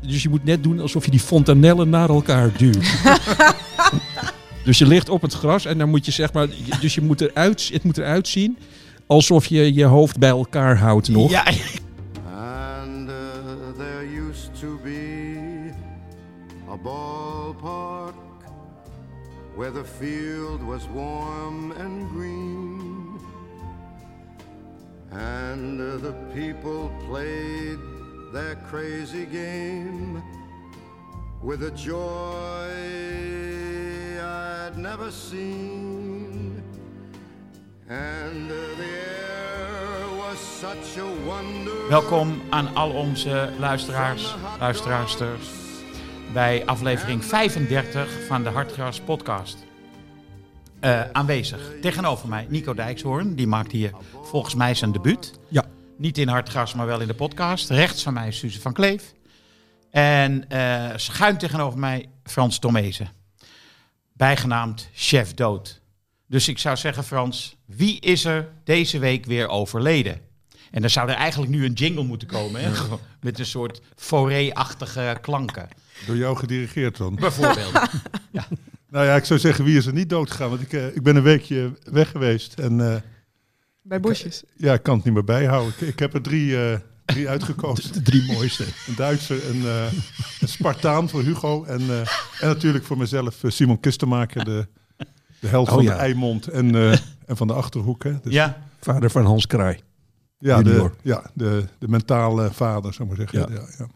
Dus je moet net doen alsof je die fontanellen naar elkaar duwt. dus je ligt op het gras en dan moet je zeg maar... Dus je moet eruit, het moet eruit zien alsof je je hoofd bij elkaar houdt nog. Ja, And uh, there used to be a ballpark where the field was warm and green. And uh, the people played their crazy game with a joy I'd never seen. And the air was such a wonder. welkom aan al onze luisteraars, luisteraarsters, bij aflevering 35 van de Hartgras podcast. Eh, aanwezig tegenover mij Nico Dijkshoorn, die maakt hier volgens mij zijn debuut. Ja. Niet in Hartgras, maar wel in de podcast. Rechts van mij is Suze van Kleef. En eh, schuin tegenover mij Frans Tomezen. Bijgenaamd Chef Dood. Dus ik zou zeggen, Frans, wie is er deze week weer overleden? En dan zou er eigenlijk nu een jingle moeten komen, hè? Met een soort foré-achtige klanken, Door jou gedirigeerd dan. bijvoorbeeld. Nou ja, ik zou zeggen, wie is er niet dood gegaan? Want ik, eh, ik ben een weekje weg geweest en eh, Bij bosjes. ja, ik kan het niet meer bijhouden. Ik, ik heb er drie, eh, drie uitgekozen. De drie mooiste. Een Duitser, een, eh, een Spartaan voor Hugo en, eh, en natuurlijk voor mezelf Simon Kistenmaker, de, de held Oh, van ja. de Eimond en, eh, en van de Achterhoek. Hè. Dus, ja, Vader van Hans Kraai. ja, de, ja de, de mentale vader, zou ik maar zeggen. Ja. Ja. Ja,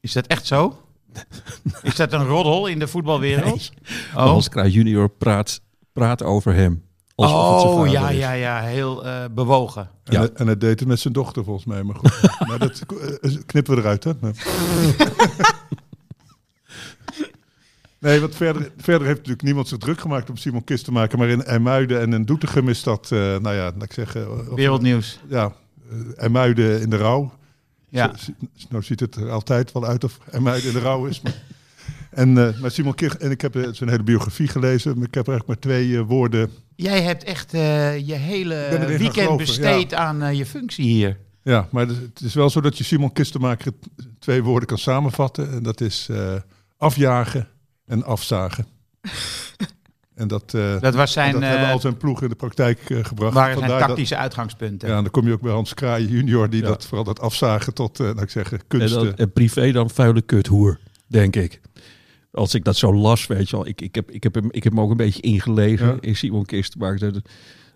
is dat echt zo? Is dat een roddel in de voetbalwereld? Oh, Hans Kraai junior praat, praat over hem. Het oh vader ja, is. ja, ja, heel eh, bewogen. En, Ja. hij- en hij deed het met zijn dochter volgens mij. Maar goed, maar dat eh, knippen we eruit. Hè? Nee. Want verder, verder heeft natuurlijk niemand zich druk gemaakt om Simon Kist te maken. Maar in IJmuiden en in Doetinchem is dat, eh, nou ja, laat ik zeggen... of- Wereldnieuws. Ja, eh, IJmuiden in de rouw. Ja. Nou ziet het er altijd wel uit of IJmuiden in de rouw is. Maar, en, eh, maar Simon Kist, en ik heb eh, zijn hele biografie gelezen. Maar ik heb er eigenlijk maar twee eh, woorden Jij hebt echt eh, je hele weekend geloven, besteed aan eh, je functie hier. Ja, maar het is wel zo dat je Simon Kistenmaker twee woorden kan samenvatten. En dat is eh, afjagen en afzagen. en dat, eh, Dat was zijn, dat hebben al zijn ploegen in de praktijk gebracht. waren zijn dat- tactische uitgangspunten. ja, en dan kom je ook bij Hans Kraaien junior, die Ja. dat vooral dat afzagen tot, eh laat ik zeggen, En, kunsten. dan, en privé dan vuile kuthoer, denk ik. Als ik dat zo las, weet je wel. Ik, ik, heb, ik, heb, hem, ik heb hem ook een beetje ingelezen Ja. in Simon Kistenmaker. Dat-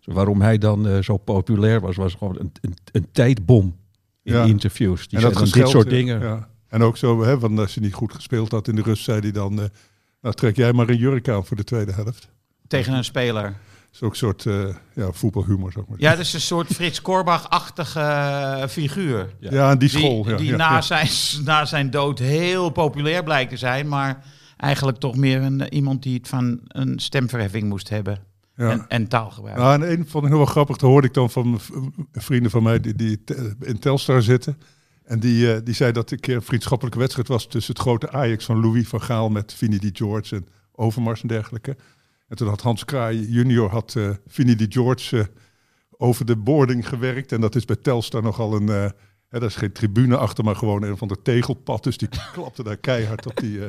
Waarom hij dan eh, zo populair was, was gewoon een, een, een tijdbom in Ja. interviews. Die en dan dit soort ja, dingen. Ja. En ook zo, hè, want als je niet goed gespeeld had in de rust, zei hij dan... eh, nou, trek jij maar een jurk aan voor de tweede helft. Tegen een speler. Dat is ook een soort eh, ja, voetbalhumor, zeg maar. Ja, dat is een soort Frits Korbach-achtige eh, figuur. Ja. Ja, en die Die, school. ja, die ja, na, ja. Zijn, na zijn dood heel populair blijkt te zijn, maar eigenlijk toch meer een, iemand die het van een stemverheffing moest hebben. Ja. En, en taalgebruik. Nou, en een vond ik nog wel grappig. Dat hoorde ik dan van v- vrienden van mij die, die te- in Telstar zitten. En die, eh, die zei dat er een keer een vriendschappelijke wedstrijd was tussen het grote Ajax van Louis van Gaal met Vinnie George en Overmars en dergelijke. En toen had Hans Kraai junior had uh, Vinnie George uh, over de boarding gewerkt. En dat is bij Telstar nogal een... Hè, daar is geen tribune achter, maar gewoon een van de tegelpad. Dus die klapte daar keihard op die,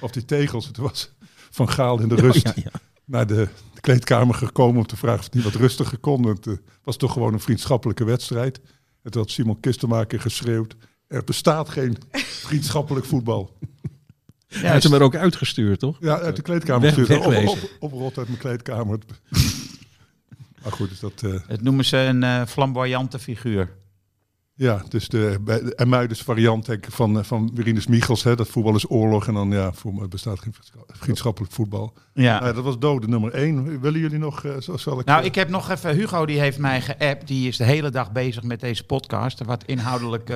op die tegels. Het was Van Gaal in de rust ja, ja. naar de, de kleedkamer gekomen om te vragen of het niet wat rustiger kon. Het was toch gewoon een vriendschappelijke wedstrijd. En toen had Simon Kistenmaker geschreeuwd... er bestaat geen vriendschappelijk voetbal. Hij heeft hem er ook uitgestuurd, toch? Ja, uit de kleedkamer Weg- gestuurd. Op, wegwezen. op, oprot uit mijn kleedkamer. maar goed, dus dat... eh, Het noemen ze een eh, flamboyante figuur. Ja, dus de, de Emuides variant denk ik, van, eh, van Wierinus Michels. Hè, dat voetbal is oorlog en dan ja, voor me bestaat geen vriendschappelijk voetbal. Ja. Nou dat was dode nummer één. Willen jullie nog, eh, zo zal ik... Nou, eh, ik heb nog even, Hugo die heeft mij geappt. Die is de hele dag bezig met deze podcast. Wat inhoudelijk...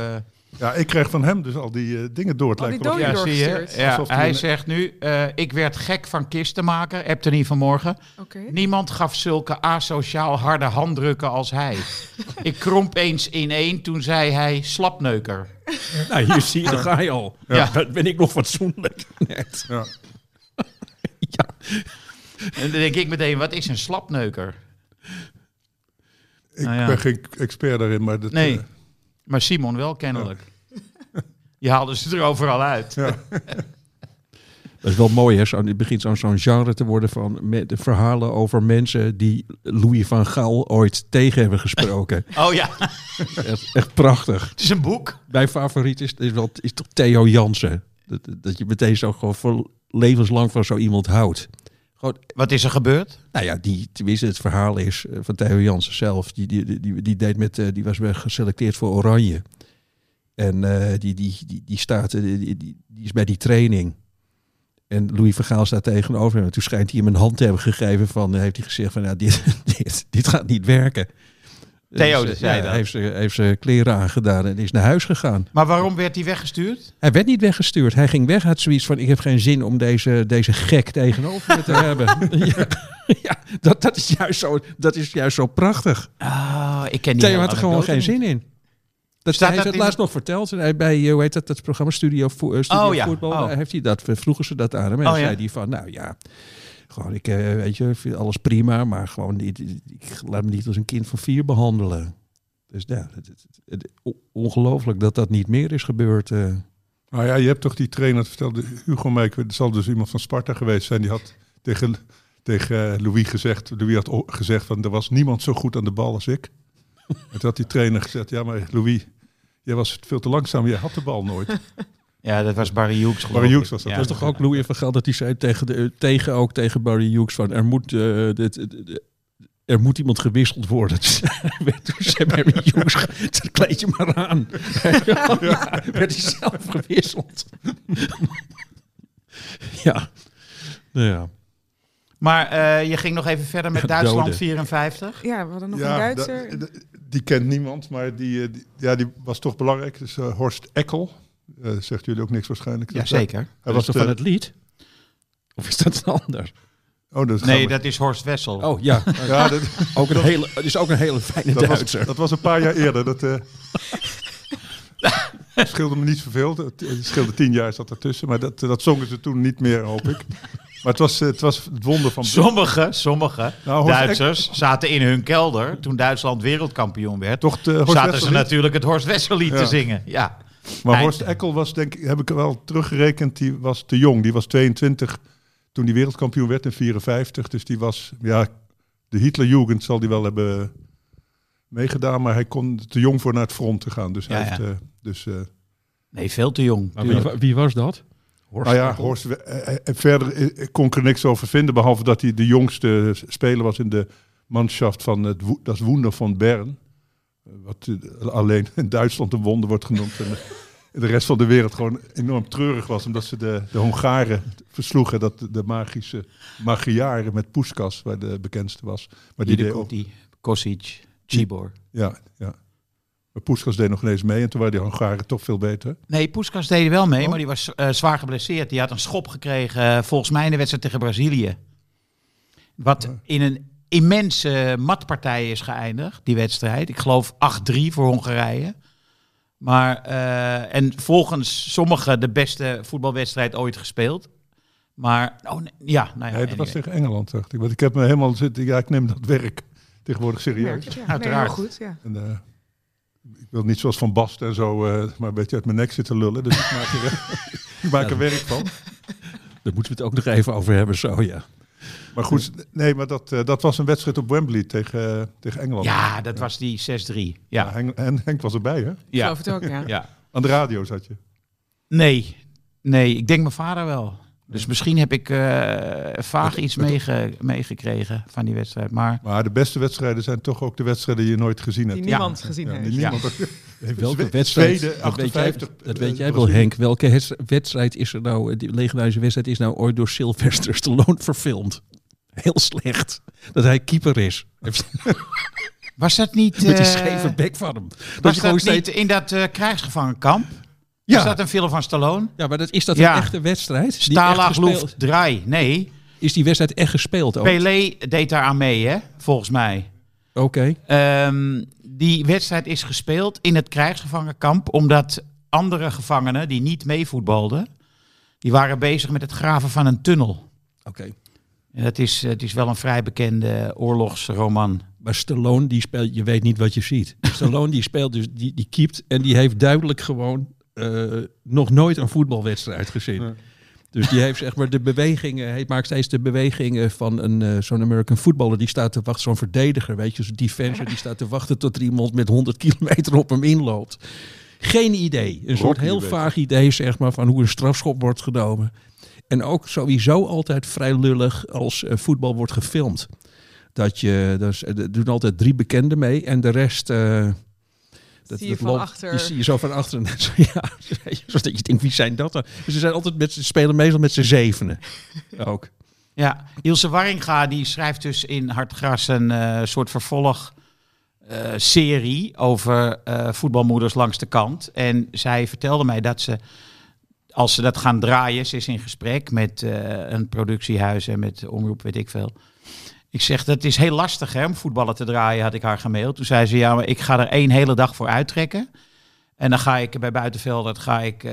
Ja, ik krijg van hem dus al die eh, dingen door. Het Al lijkt die ja, zie je. Ja, hij zegt nu, eh, ik werd gek van kistenmaker. Appte niet vanmorgen. Oké. Niemand gaf zulke asociaal harde handdrukken als hij. ik kromp eens in één, toen zei hij slapneuker. Nou, hier zie je, daar ga je al. Ja. Ja. Ben ik nog fatsoenlijk net. Ja. Ja. En dan denk ik meteen, wat is een slapneuker? Ik Nou ja. ben geen expert daarin, maar dat, Nee. eh, Maar Simon wel kennelijk. Je haalde ze er overal uit. ja. Dat is wel mooi, hè? Zo, het begint zo'n zo'n genre te worden van me- de verhalen over mensen die Louis van Gaal ooit tegen hebben gesproken. Oh ja, echt, echt prachtig. het is een boek. Mijn favoriet is, is, wel, is toch Theo Jansen. Dat, dat je meteen zo gewoon voor levenslang van zo iemand houdt. Gewoon, Wat is er gebeurd? nou ja, die, tenminste, het verhaal is eh, van Theo Jansen zelf. Die, die, die, die, deed met, eh, die was geselecteerd voor Oranje. En eh, die, die, die, die, staat, die, die, is bij die training. En Louis van Gaal staat tegenover hem. En toen schijnt hij hem een hand te hebben gegeven van, heeft hij gezegd van, ja, dit, dit, dit gaat niet werken. Theo Dus, eh, zei ja, dat. Heeft, zijn- heeft kleren aangedaan en is naar huis gegaan. Maar waarom werd hij weggestuurd? Hij werd niet weggestuurd. Hij ging weg uit zoiets van: ik heb geen zin om deze, deze gek tegenover me te hebben. Ja, ja, dat, dat, is juist zo, dat is juist zo prachtig. Ah, ik ken die Theo had er gewoon geen zin in. Dat Staat hij heeft dat het laatst nog verteld. Hij bij, eh, hoe heet dat, dat programma Studio, Vo- eh, Studio Oh ja, Voetbal. oh. Heeft hij dat, vroegen ze dat aan hem. En Oh zei hij van, nou ja, gewoon, ik, eh, weet je, vind alles prima. Maar gewoon, niet, ik laat me niet als een kind van vier behandelen. Dus ja, het, het- het- ongelooflijk dat dat niet meer is gebeurd. eh. Nou ja, je hebt toch die trainer, vertelde Hugo mij, er zal dus iemand van Sparta geweest zijn, die had tegen, tegen Louis gezegd, Louis had gezegd van er was niemand zo goed aan de bal als ik. en toen had die trainer gezegd, ja maar Louis, jij was veel te langzaam, jij had de bal nooit. Ja, dat was Barry Hughes. Barry ik. Hughes was dat. Ja. Dat is toch ook Louis van Gaal dat hij zei tegen, de, tegen ook tegen Barry Hughes van er moet, eh, dit, er moet iemand gewisseld worden. Werd- toen zei Barry Hughes, "Dat kleed je maar aan. ja, werd hij zelf gewisseld. ja. Nou ja. Maar eh, je ging nog even verder met Duitsland doden. 54. Ja, we hadden nog Ja, een Duitser. die kent niemand, maar die, eh, die, ja, die was toch belangrijk. Dus Horst Eckel, eh, zegt jullie ook niks waarschijnlijk. Dat- Jazeker. Hij Dat was toch de- van het lied? Of is dat een ander? Oh, dat Nee, dat is Horst Wessel. Oh ja, ja, dat, ook een hele, het is ook een hele fijne dat, Duitser. was, dat was een paar jaar eerder. Dat eh, scheelde me niet zoveel. Het scheelde tien jaar zat ertussen. Maar dat, dat zongen ze toen niet meer, hoop ik. Maar het was, eh, het was het wonder van... Sommige, sommige Nou, Duitsers zaten in hun kelder toen Duitsland wereldkampioen werd. Toch de zaten ze Wessel natuurlijk het Horst Wessel-lied Ja. te zingen. Ja. Maar Horst Eckel was, denk ik, heb ik wel teruggerekend, die was te jong. Die was 22 toen die wereldkampioen werd in 54. Dus die was, ja, de Hitlerjugend zal die wel hebben meegedaan. Maar hij kon te jong voor naar het front te gaan. Dus hij Ja, heeft, eh, dus, eh, Nee, veel te jong. Wie, wa- wie was dat? Horst nou ja? Horst, eh, verder kon ik er niks over vinden. Behalve dat hij de jongste speler was in de manschaft van het, dat is Wunder van Bern. Wat eh, alleen in Duitsland een wonder wordt genoemd. En de rest van de wereld gewoon enorm treurig was. Omdat ze de, de Hongaren versloegen. Dat de, magische Magyaren met Puskas, waar de bekendste was. Maar die Die deed de ook, Kuti, Kosic, Cibor. ja, ja. Maar Puskas deed nog ineens mee. En toen waren die Hongaren toch veel beter. Nee, Puskas deed wel mee, Oh. maar die was eh, zwaar geblesseerd. Die had een schop gekregen, eh, volgens mij in de wedstrijd tegen Brazilië. Wat in een immense matpartij is geëindigd, die wedstrijd. Ik geloof 8-3 voor Hongarije. Maar, eh, en volgens sommigen de beste voetbalwedstrijd ooit gespeeld. Maar, oh, nee, ja, nou ja. Nee, dat was tegen Engeland, dacht ik. Want ik heb me helemaal zitten... Ja, ik neem dat werk tegenwoordig serieus. Het, ja. Nee, Uiteraard. goed, ja. En, eh, ik wil niet zoals Van Basten en zo eh, maar een beetje uit mijn nek zitten lullen. Dus ik maak er, ik maak er werk van. Daar moeten we het ook nog even over hebben, zo ja. Maar goed, nee, maar dat, eh, dat was een wedstrijd op Wembley tegen, tegen Engeland. Ja, dat was die 6-3. Ja, Ja, Henk, en Henk was erbij, hè? Ik ja. geloof het ook, ja. ja. Aan de radio zat je. Nee, nee, ik denk mijn vader wel. Dus misschien heb ik eh, vaag iets meege- meegekregen van die wedstrijd. Maar Maar de beste wedstrijden zijn toch ook de wedstrijden die je nooit gezien Die hebt. niemand gezien Ja, heeft. die niemand Welke wedstrijd? Zweden, dat, weet jij, 58, dat weet eh, jij wel. Henk. Welke wedstrijd is er nou, die legendarische wedstrijd is nou ooit door Sylvester Stallone verfilmd? Heel slecht. Dat hij keeper is. was dat niet... Met die eh, scheve bek van hem. Dat was gewoon dat niet steeds... in dat eh, krijgsgevangenkamp? Ja. Was dat een film van Stallone? Ja, maar dat, is dat Ja. een echte wedstrijd? Stalag Luft Draai. Nee, Is die wedstrijd echt gespeeld ook? Pelé deed daar aan mee, hè? Volgens mij. Oké. Ehm, die wedstrijd is gespeeld in het krijgsgevangenkamp, omdat andere gevangenen die niet meevoetbalden, die waren bezig met het graven van een tunnel. Oké. En dat is, het is wel een vrij bekende oorlogsroman. Maar Stallone, die speelt, je weet niet wat je ziet. Stallone, die speelt dus, die, die keept en die heeft duidelijk gewoon eh, nog nooit een voetbalwedstrijd gezien. Dus die heeft zeg maar de bewegingen, hij maakt steeds de bewegingen van een eh, zo'n American voetballer die staat te wachten, zo'n verdediger, weet je, zo'n defender die staat te wachten tot er iemand met 100 kilometer op hem inloopt. Geen idee. Een soort heel vaag idee, zeg maar, van hoe een strafschop wordt genomen. En ook sowieso altijd vrij lullig als eh, voetbal wordt gefilmd. Dat je, dus, er doen altijd drie bekenden mee en de rest... dat, Zie je dat van loopt- achter. Die zie je zo van achteren. Ja, zodat je denkt, wie zijn dat dan? Dus ze zijn altijd met, ze spelen meestal met z'n zevenen. Ook. Ja, Ilse Warringa die schrijft dus in Hartgras een eh, soort vervolg eh, serie over eh, voetbalmoeders langs de kant. En zij vertelde mij dat ze, als ze dat gaan draaien, ze is in gesprek met een productiehuis en met omroep, weet ik veel. Ik zeg, dat is heel lastig hè, om voetballen te draaien, had ik haar gemaild. Toen zei ze, ja, maar ik ga er één hele dag voor uittrekken. En dan ga ik bij Buitenveldert ga ik, eh,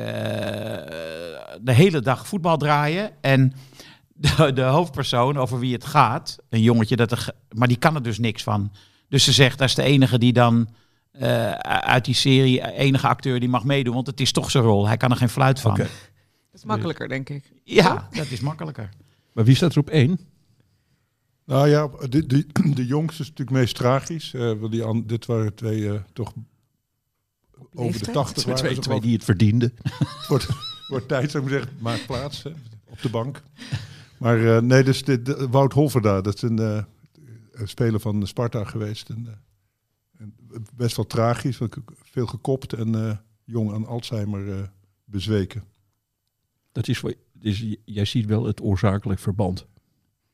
de hele dag voetbal draaien. En de, de hoofdpersoon over wie het gaat, een jongetje, dat er, maar die kan er dus niks van. Dus ze zegt, dat is de enige die dan eh, uit die serie, enige acteur die mag meedoen, want het is toch zijn rol. Hij kan er geen fluit van. Oké. Dat is makkelijker, denk ik. Ja, dat is makkelijker. Maar wie staat er op één? Nou ja, de, de, de jongste is natuurlijk meest tragisch. eh, want die dit waren twee eh, toch over de leeftijd? 80 Twee, waren. twee, ze twee die het verdienden. Het wordt, wordt tijd, zou ik maar zeggen. Maak plaats hè, op de bank. Maar eh, nee, dus dit, de- Wout Holverda, dat is een, eh, een speler van Sparta geweest. En, eh, en best wel tragisch, want veel gekopt en eh, jong aan Alzheimer eh, bezweken. Dat is voor, dus jij ziet wel het oorzakelijk verband.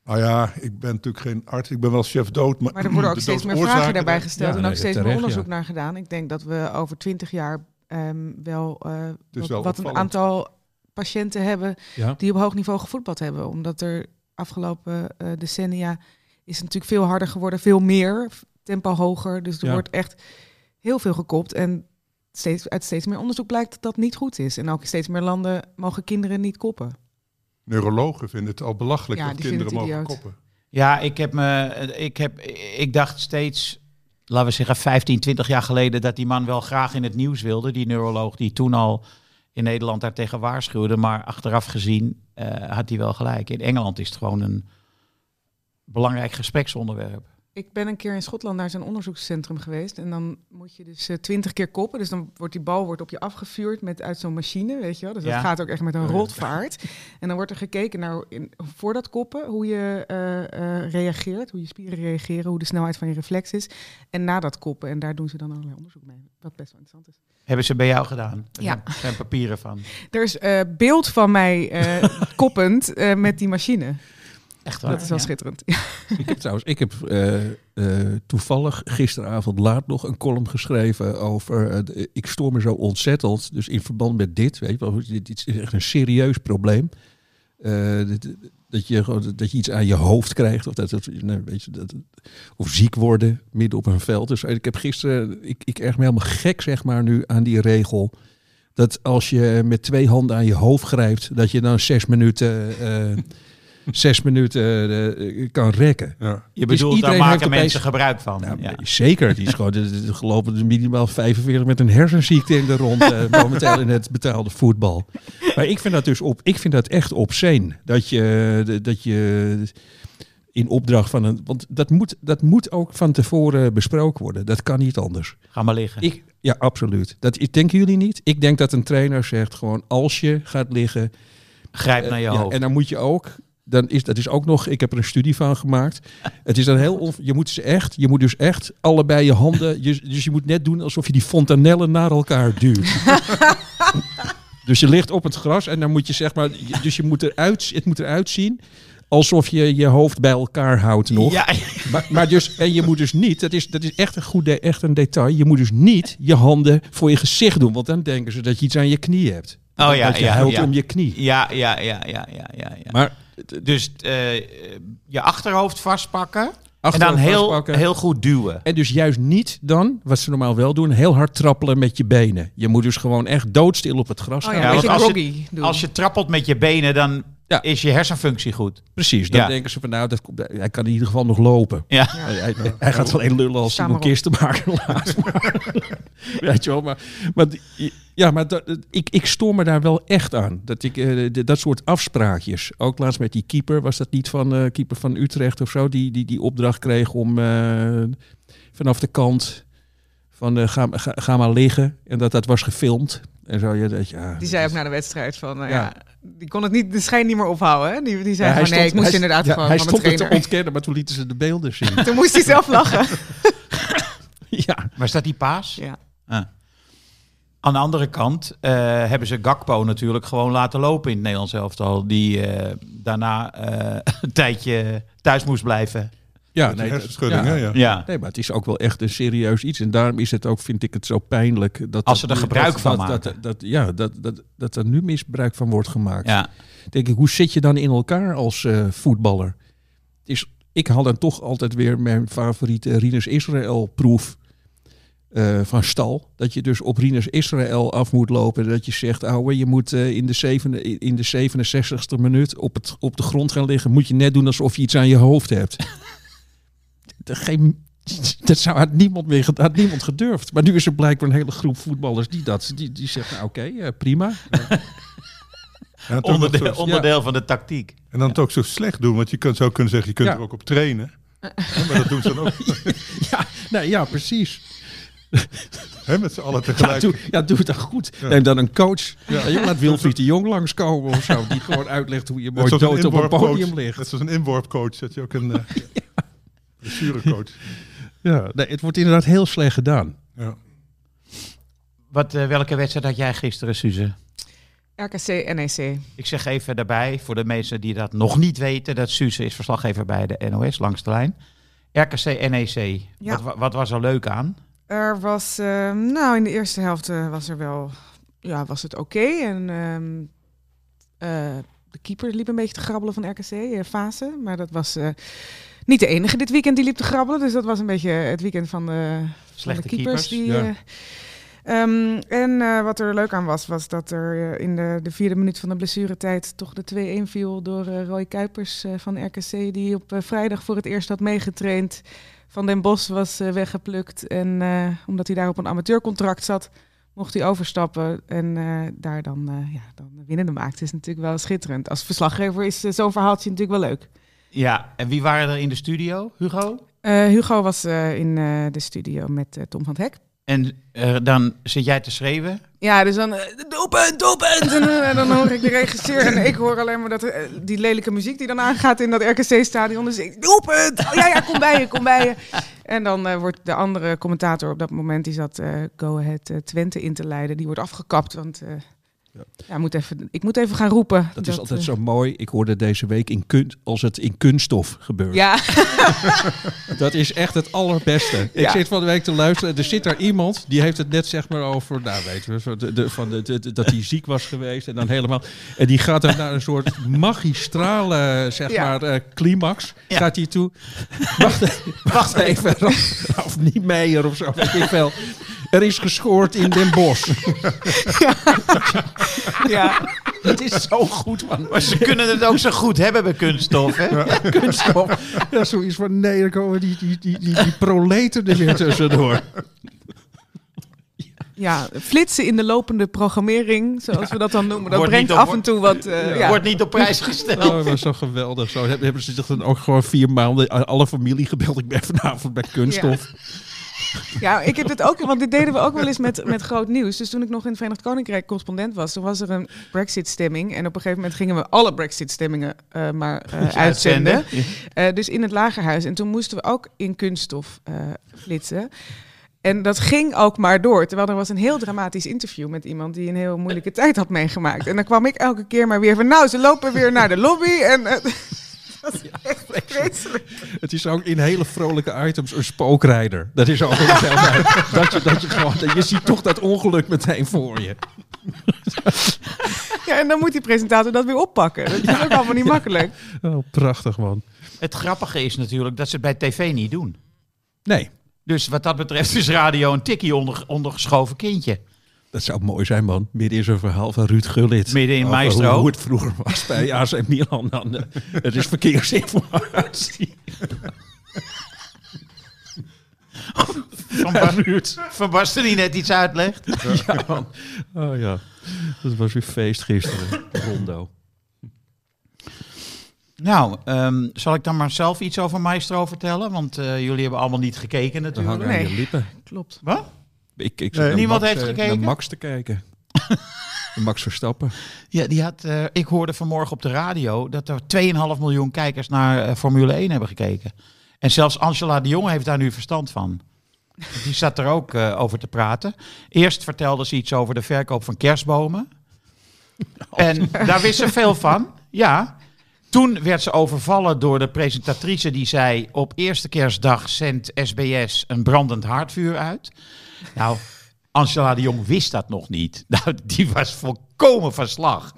Nou ja, ik ben natuurlijk geen arts, ik ben wel chef dood. Maar, Maar er worden ook steeds meer vragen daarbij daar- gesteld Ja, en ook steeds meer onderzoek ja. naar gedaan. Ik denk dat we over twintig jaar ehm, wel, eh, wat, wel wat een aantal patiënten hebben Ja. die op hoog niveau gevoetbald hebben. Omdat er afgelopen eh, decennia is het natuurlijk veel harder geworden, veel meer, tempo hoger. Dus er Ja. wordt echt heel veel gekopt. En steeds, uit steeds meer onderzoek blijkt dat dat niet goed is. En ook in steeds meer landen mogen kinderen niet koppen. Neurologen vinden het al belachelijk Ja, dat kinderen mogen koppen. Ja, ik heb me, ik heb, ik dacht steeds, laten we zeggen 15, 20 jaar geleden, dat die man wel graag in het nieuws wilde. Die neuroloog die toen al in Nederland daartegen waarschuwde. Maar achteraf gezien eh, had hij wel gelijk. In Engeland is het gewoon een belangrijk gespreksonderwerp. Ik ben een keer in Schotland naar zo'n onderzoekscentrum geweest. En dan moet je dus twintig keer koppen. Dus dan wordt die bal wordt op je afgevuurd met, uit zo'n machine, weet je wel. Dus Ja. dat gaat ook echt met een rotvaart. En dan wordt er gekeken naar, in, voor dat koppen, hoe je eh, eh, reageert. Hoe je spieren reageren, hoe de snelheid van je reflex is. En na dat koppen. En daar doen ze dan allerlei onderzoek mee. Wat best wel interessant is. Hebben ze bij jou gedaan? Er Ja. zijn- zijn papieren van. Er is eh, beeld van mij eh, koppend eh, met die machine. Echt waar? Dat is wel ja? schitterend. Ik heb trouwens, ik heb eh, eh, toevallig gisteravond laat nog een column geschreven over. eh, ik stoor me zo ontzettend. Dus in verband met dit, weet je wel, dit, dit is echt een serieus probleem. Dit- dat, je, dat je iets aan je hoofd krijgt. Of, dat, dat, nee, weet je, dat, of ziek worden midden op een veld. Dus ik heb gisteren, ik, ik erg me helemaal gek zeg maar nu aan die regel. dat als je met twee handen aan je hoofd grijpt, dat je dan zes minuten, zes minuten eh, kan rekken. Ja. Je Dus bedoelt, daar iedereen heeft maken opeens- mensen gebruik van. Nou, ja. Zeker, het is gewoon, gelopen er minimaal 45 met een hersenziekte in de rond, eh, momenteel in het betaalde voetbal. Maar ik vind dat dus op, ik vind dat echt obscene, dat je, dat je in opdracht van een, want dat moet, dat moet ook van tevoren besproken worden. Dat kan niet anders. Ga maar liggen. Ik, ja, absoluut. Dat ik- denken jullie niet? Ik denk dat een trainer zegt gewoon als je gaat liggen, Grijp naar je eh, ja, hoofd. en dan moet je ook, dan is dat is ook nog, ik heb er een studie van gemaakt. Het is dan heel, on- je moet ze echt, je moet dus echt allebei je handen, je, dus je moet net doen alsof je die fontanellen naar elkaar duwt. dus je ligt op het gras en dan moet je zeg maar, dus je moet eruit, het moet eruit zien alsof je je hoofd bij elkaar houdt nog. Ja, Maar, maar dus, en je moet dus niet, dat is, dat is echt, een goed, de- echt een detail, je moet dus niet je handen voor je gezicht doen, want dan denken ze dat je iets aan je knie hebt. Oh ja, dat je ja, om je knie. ja, ja, ja, ja, ja, ja. ja. Maar dus eh, je achterhoofd vastpakken en dan heel, vastpakken. heel goed duwen. En dus juist niet dan, wat ze normaal wel doen, heel hard trappelen met je benen. Je moet dus gewoon echt doodstil op het gras Oh gaan. ja, want je-. Als je trappelt met je benen, dan Ja. is je hersenfunctie goed. Precies, dan Ja. denken ze van nou, dat, hij kan in ieder geval nog lopen. Ja. Hij, hij- hij gaat wel een lullen als hij een te maken laat. Weet je wel, maar, maar die- ja, maar dat, ik, ik stoor me daar wel echt aan. Dat ik eh, dat soort afspraakjes. Ook laatst met die keeper, was dat niet van eh keeper van Utrecht of zo, die die, die opdracht kreeg om eh, vanaf de kant van eh, ga, ga, ga maar liggen. En dat dat was gefilmd. En zo, ja, dat, ja, Die zei ook na de wedstrijd van, nou Ja. ja. die kon het niet, de schijn niet meer ophouden. Hè? Die, die zei Ja, van, nee, ik moest hij- inderdaad ja, gewoon Hij van stond het te ontkennen, maar toen lieten ze de beelden zien. Toen moest hij zelf lachen. ja. Maar is dat die paas? Ja. Ah. Aan de andere kant eh, hebben ze Gakpo natuurlijk gewoon laten lopen in het Nederlands elftal. Die eh, daarna eh, een tijdje thuis moest blijven. Ja, hersenschudding, ja. ja. Ja. Nee, maar het is ook wel echt een serieus iets. En daarom is het ook, vind ik het zo pijnlijk. Dat Als ze er gebruik dat- van dat, maken. Dat, dat, ja, dat, dat, dat er nu misbruik van wordt gemaakt. ja. Denk ik, hoe zit je dan in elkaar als eh, voetballer? Het is, ik had dan toch altijd weer mijn favoriete Rinus Israël proef eh, van stal. Dat je dus op Rinus Israël af moet lopen. Dat je zegt, ouwe, je moet eh, in, de zevende, in de 67ste minuut op, het, op de grond gaan liggen. Moet je net doen alsof je iets aan je hoofd hebt. Dat Geen, dat zou had niemand meer had niemand gedurfd. Maar nu is er blijkbaar een hele groep voetballers die dat die, die zeggen, nou, oké, eh, prima. Onderdeel, zo, onderdeel van de tactiek. en dan het ook zo slecht doen, want je kunt, zou kunnen zeggen, je kunt Ja. er ook op trainen. Maar dat doen ze dan ook Ja, nee, ja, precies. hè, met z'n allen Ja, tegelijk. doe, ja, doe het dan goed. Neem dan een coach. Ja. je laat Wilfried de Jong langskomen of zo. Die gewoon uitlegt hoe je mooi dood op een inworpcoach. podium ligt. Net zoals een inworpcoach, dat je ook een uh, blessurecoach. Ja, nee, het wordt inderdaad heel slecht gedaan. Ja. Wat, eh, welke wedstrijd had jij gisteren, Suze? RKC, NEC. Ik zeg even daarbij, voor de mensen die dat nog niet weten, dat Suze is verslaggever bij de NOS langs de lijn. RKC NEC, Ja. wat, wa- wat was er leuk aan? Er was, ehm, nou in de eerste helft eh, was er wel, ja, was het oké. En ehm, eh, de keeper liep een beetje te grabbelen van RKC, Fase. Maar dat was eh, niet de enige dit weekend die liep te grabbelen. Dus dat was een beetje het weekend van de, van Slechte de keepers. keepers, die, ja. eh, ehm, en eh, wat er leuk aan was, was dat er eh, in de, de vierde minuut van de blessuretijd toch de 2-1 viel door Roy Kuipers van RKC. Die op vrijdag voor het eerst had meegetraind. Van Den Bos was weggeplukt. En omdat hij daar op een amateurcontract zat, mocht hij overstappen. En daar dan, ja, dan de winnende maakt. is natuurlijk wel schitterend. Als verslaggever is zo'n verhaaltje natuurlijk wel leuk. Ja, en wie waren er in de studio? Hugo? Eh, Hugo was eh, in eh, de studio met Tom van het Hek. En dan zit jij te schreeuwen. Ja, dus dan, doelpunt, doelpunt. En, en dan hoor ik de regisseur en ik hoor alleen maar dat, die lelijke muziek die dan aangaat in dat RKC-stadion. Dus ik, doelpunt, oh, ja, ja, kom bij je, kom bij je. En dan wordt de andere commentator op dat moment, die zat Go Ahead Twente in te leiden, die wordt afgekapt. Want eh, Ja, moet even, ik moet even gaan roepen. Dat is altijd eh, zo mooi. Ik hoorde deze week in kunst, als het in kunststof gebeurt. Ja, Dat is echt het allerbeste. Ik Ja. zit van de week te luisteren. Er zit daar iemand die heeft het net zeg maar over, nou weet we, de, de, van de, dat hij ziek was geweest en dan helemaal. En die gaat dan naar een soort magistrale zeg Ja. maar eh, climax. Ja. Gaat hij toe? Wacht, even, wacht even, of niet Meijer of zo. Weet ik veel. Er is gescoord in Den Bosch. ja. Dat is zo goed man. Maar ze kunnen het ook zo goed hebben bij kunststof, hè? Kunststof. Ja, zoiets van nee, dan komen die, die, die, die, die proleten er weer tussendoor. ja, flitsen in de lopende programmering, zoals we dat dan noemen. Dat Wordt brengt op- af en toe wat... eh, ja. Wordt niet op prijs gesteld. Oh, dat was zo geweldig. Zo hebben ze zich dan ook gewoon vier maanden aan alle familie gebeld. Ik ben vanavond bij kunststof. Ja, ik heb dit ook, want dit deden we ook wel eens met, met groot nieuws. Dus toen ik nog in het Verenigd Koninkrijk correspondent was, toen was er een Brexit-stemming. En op een gegeven moment gingen we alle Brexit-stemmingen eh, maar eh, uitzenden. Eh, dus in het lagerhuis. En toen moesten we ook in kunststof flitsen. En dat ging ook maar door. Terwijl er was een heel dramatisch interview met iemand die een heel moeilijke tijd had meegemaakt. En dan kwam ik elke keer maar weer van, nou, ze lopen weer naar de lobby. En dat is echt vreselijk. Het is ook in hele vrolijke items een spookrijder. Dat is ook een heel dat je, dat je gewoon, je ziet toch dat ongeluk meteen voor je. Ja, en dan moet die presentator dat weer oppakken. Dat is ook allemaal niet makkelijk. Oh, prachtig man. Het grappige is natuurlijk dat ze het bij tv niet doen. Nee, Dus wat dat betreft is radio een tikkie onder, ondergeschoven kindje. Dat zou mooi zijn man. Midden in zo'n verhaal van Ruud Gullit. Midden in Maestro. Hoe, hoe het vroeger was bij AC Milan. Dan, eh, het is verkeersinformatie. Van, Bas, van Basten die net iets uitlegt. ja man. Oh ja, dat was weer feest gisteren. Rondo. Nou, ehm, zal ik dan maar zelf iets over Maestro vertellen? Want eh, jullie hebben allemaal niet gekeken natuurlijk. hangen aan Nee. je lippen. Klopt. Wat? Ik, ik Nee. Niemand Max, heeft eh, gekeken? Naar Max te kijken. Max Verstappen. Ja, die had, eh, ik hoorde vanmorgen op de radio dat er 2,5 miljoen kijkers naar eh, Formule 1 hebben gekeken. En zelfs Angela de Jong heeft daar nu verstand van. Die zat er ook over te praten. Eerst vertelde ze iets over de verkoop van kerstbomen. En daar wist ze veel van. Ja. Toen werd ze overvallen door de presentatrice die zei... op eerste kerstdag zendt SBS een brandend haardvuur uit. Nou, Angela de Jong wist dat nog niet. Nou, die was volkomen van slag.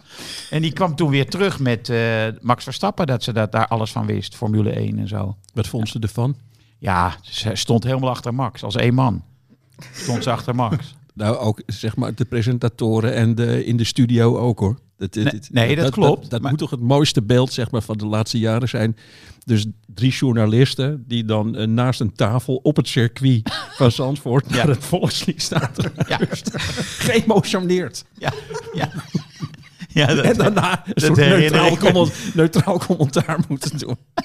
En die kwam toen weer terug met eh, Max Verstappen... dat ze dat, daar alles van wist, Formule 1 en zo. Wat vond ze ervan? Ja, ze stond helemaal achter Max, als één man. Stond ze achter Max. Nou, ook zeg maar de presentatoren en de, in de studio ook hoor. Dat, Nee, nee, dat klopt. Dat, Maar- moet toch het mooiste beeld zeg maar, van de laatste jaren zijn. Dus drie journalisten die dan eh, naast een tafel op het circuit van Zandvoort naar het volkslied staan Ja. Geëmotioneerd. Ja, ja. ja dat, En daarna een soort comment- neutraal commentaar moeten doen.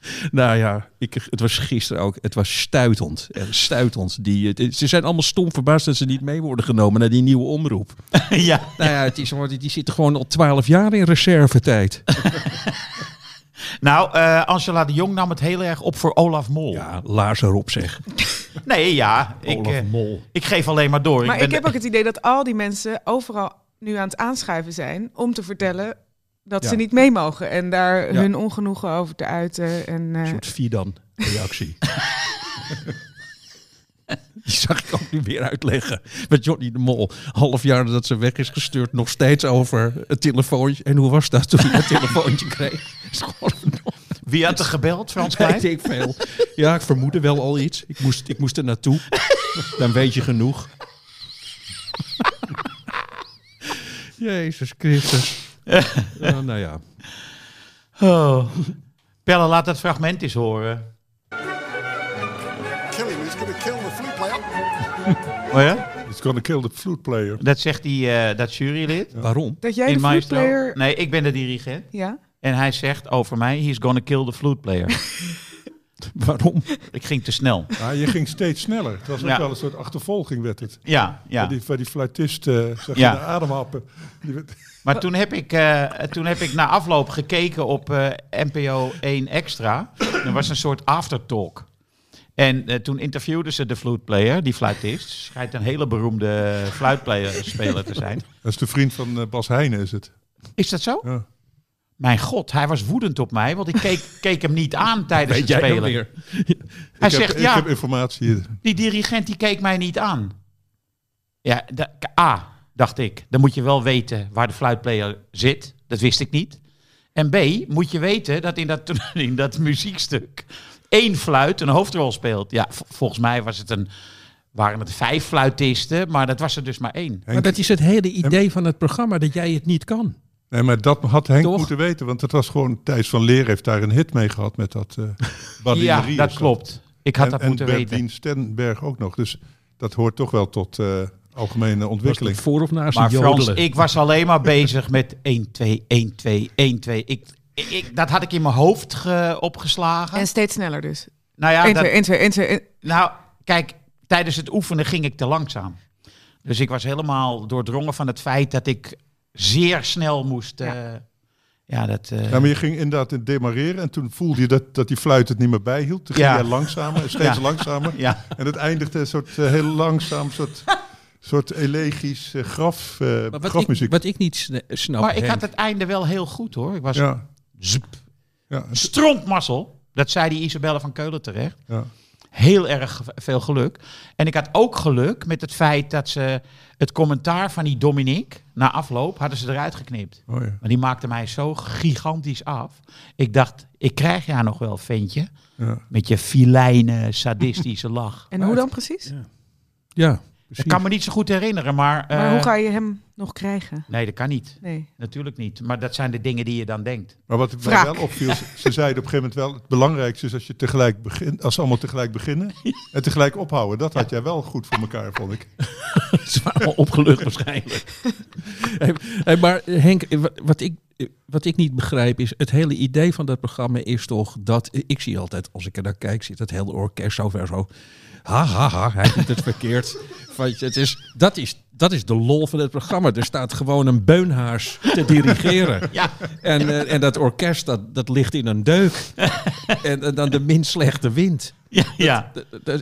Nou ja, ik, het was gisteren ook. Het was stuitend. Eh, Stuitend. Die, het- ze zijn allemaal stom verbaasd dat ze niet mee worden genomen naar die nieuwe omroep. ja. Nou ja, het is, die, die zitten gewoon al twaalf jaar in reservetijd. Nou, eh, Angela de Jong nam het heel erg op voor Olaf Mol. Ja, laars erop zeg. Nee, ja. Ik, Olaf eh, Mol. ik geef alleen maar door. Maar ben- ik heb ook het idee dat al die mensen overal nu aan het aanschuiven zijn om te vertellen dat Ja. ze niet mee mogen en daar Ja. hun ongenoegen over te uiten. En, eh, Een soort Fidan-reactie. Die zag ik ook nu weer uitleggen. Met Johnny de Mol. Half jaar nadat ze weg is gestuurd. Nog steeds over het telefoontje. En hoe was dat toen hij het telefoontje kreeg? Wie had er gebeld, Frans Weet Klein? ik veel. Ja, ik vermoedde wel al iets. Ik moest, ik moest er naartoe. Dan weet je genoeg. Jezus Christus. Ja, nou ja. Oh. Pelle, laat dat fragment eens horen. Kill him, he's gonna kill the flute player. Oh ja? It's gonna kill the flute player. Dat zegt die, eh, dat jurylid. Waarom? dat jij de Maestro. flutplayer... Nee, ik ben de dirigent. Ja? En hij zegt over mij, he's gonna kill the flute player. Waarom? ik ging te snel. Ja, je ging steeds sneller. Het was ook Ja. wel een soort achtervolging werd het. Ja, ja. Waar die, waar die fluitist eh zeg Ja. de ademhappen. Die werd- Maar toen heb ik, eh, toen heb ik na afloop gekeken op eh, NPO 1 Extra. Er was een soort aftertalk. En eh, toen interviewden ze de fluitplayer, die fluitist. Schijnt een hele beroemde fluitplayer-speler te zijn. Dat is de vriend van Bas Heijnen, is het. Is dat zo? Ja. Mijn god, hij was woedend op mij, want ik keek, keek hem niet aan tijdens Weet het jij spelen. weer? Hij ik heb, zegt, ik ja, heb informatie die dirigent die keek mij niet aan. Ja, A, dacht ik, dan moet je wel weten waar de fluitplayer zit. Dat wist ik niet. En B, moet je weten dat in dat, in dat muziekstuk één fluit een hoofdrol speelt. Ja, volgens mij was het een, waren het vijf fluitisten, maar dat was er dus maar één. Maar dat is het hele idee van het programma, dat jij het niet kan. Nee, maar dat had Henk Toch? moeten weten, want het was gewoon Thijs van Leer heeft daar een hit mee gehad met dat uh, Ja, dat klopt. Ik had en, dat en moeten Bertien weten. Stenberg ook nog. Dus dat hoort toch wel tot eh, algemene ontwikkeling. voor of naast Maar het Frans, jodelen? ik was alleen maar bezig met 1, 2, 1, 2, 1, 2. Ik, ik, dat had ik in mijn hoofd ge- opgeslagen. En steeds sneller dus. nou ja, 1, dat- 2, 1, 2, 1, 2. Nou, kijk, tijdens het oefenen ging ik te langzaam. Dus ik was helemaal doordrongen van het feit dat ik zeer snel moest. eh, ja. dat. eh, Ja, maar je ging inderdaad in demareren en toen voelde je dat, dat die fluit het niet meer bijhield. Toen ging Ja. jij langzamer, steeds Ja. langzamer. ja. En het eindigde een soort eh, heel langzaam, soort, soort elegisch graf, eh, Maar wat, ik, grafmuziek. wat ik niet snap, Maar ik had het einde wel heel goed hoor. Ik was ja, zup, ja. Dat zei die Isabelle van Keulen terecht. ja. Heel erg veel geluk. En ik had ook geluk met het feit dat ze het commentaar van die Dominique na afloop hadden ze eruit geknipt. Oh, ja. Maar die maakte mij zo gigantisch af. Ik dacht, ik krijg jou nog wel, ventje. Ja. Met je filijne, sadistische lach. En hoe dan precies? Ja, Ik kan me niet zo goed herinneren, maar... Maar eh, hoe ga je hem nog krijgen? Nee, dat kan niet. Nee. Natuurlijk niet. Maar dat zijn de dingen die je dan denkt. Maar wat mij wel opviel, ze- ze zeiden op een gegeven moment wel, het belangrijkste is als je tegelijk begint, als ze allemaal tegelijk beginnen en tegelijk ophouden. Dat had jij wel goed voor elkaar, vond ik. ze waren allemaal opgelucht waarschijnlijk. Hey, hey, maar eh, Henk, eh, wat, ik, eh, wat ik niet begrijp is, het hele idee van dat programma is toch dat, eh, ik zie altijd, als ik er naar kijk, zit het hele orkest zo ver zo, ha ha ha, hij doet het verkeerd. Het is, dat, is, dat is de lol van het programma. Er staat gewoon een beunhaars te dirigeren. Ja. En, eh, en dat orkest, dat, dat ligt in een deuk. en, en dan de minst slechte wind. Ja, ja.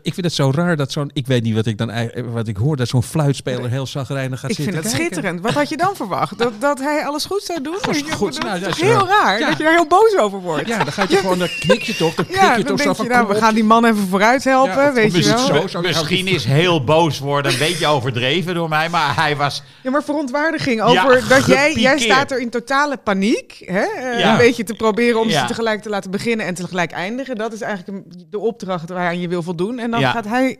Ik vind het zo raar dat zo'n, ik weet niet wat ik dan eigenlijk- wat ik hoor, dat zo'n fluitspeler heel zagrijnig gaat Ik vind zitten het schitterend. Wat had je dan verwacht? Dat, dat hij alles goed zou doen? Alles goed. Nou, is dat toch is heel wel- raar Ja. dat je daar heel boos over wordt. Ja, dan gaat je gewoon, dan knik je toch, dan knik Ja, je dan toch zo van, je, nou, we gaan die man even vooruit helpen, Ja, of- weet of je wel. zo? Be- Zo- Misschien is heel boos worden een beetje overdreven door mij, maar hij was... Ja, maar verontwaardiging Ja, over dat jij, jij staat er in totale paniek. Hè? eh, Ja. Een beetje te proberen om Ja. ze tegelijk te laten beginnen en tegelijk eindigen. Dat is eigenlijk de opdracht waaraan je wil voldoen. En dan Ja. gaat hij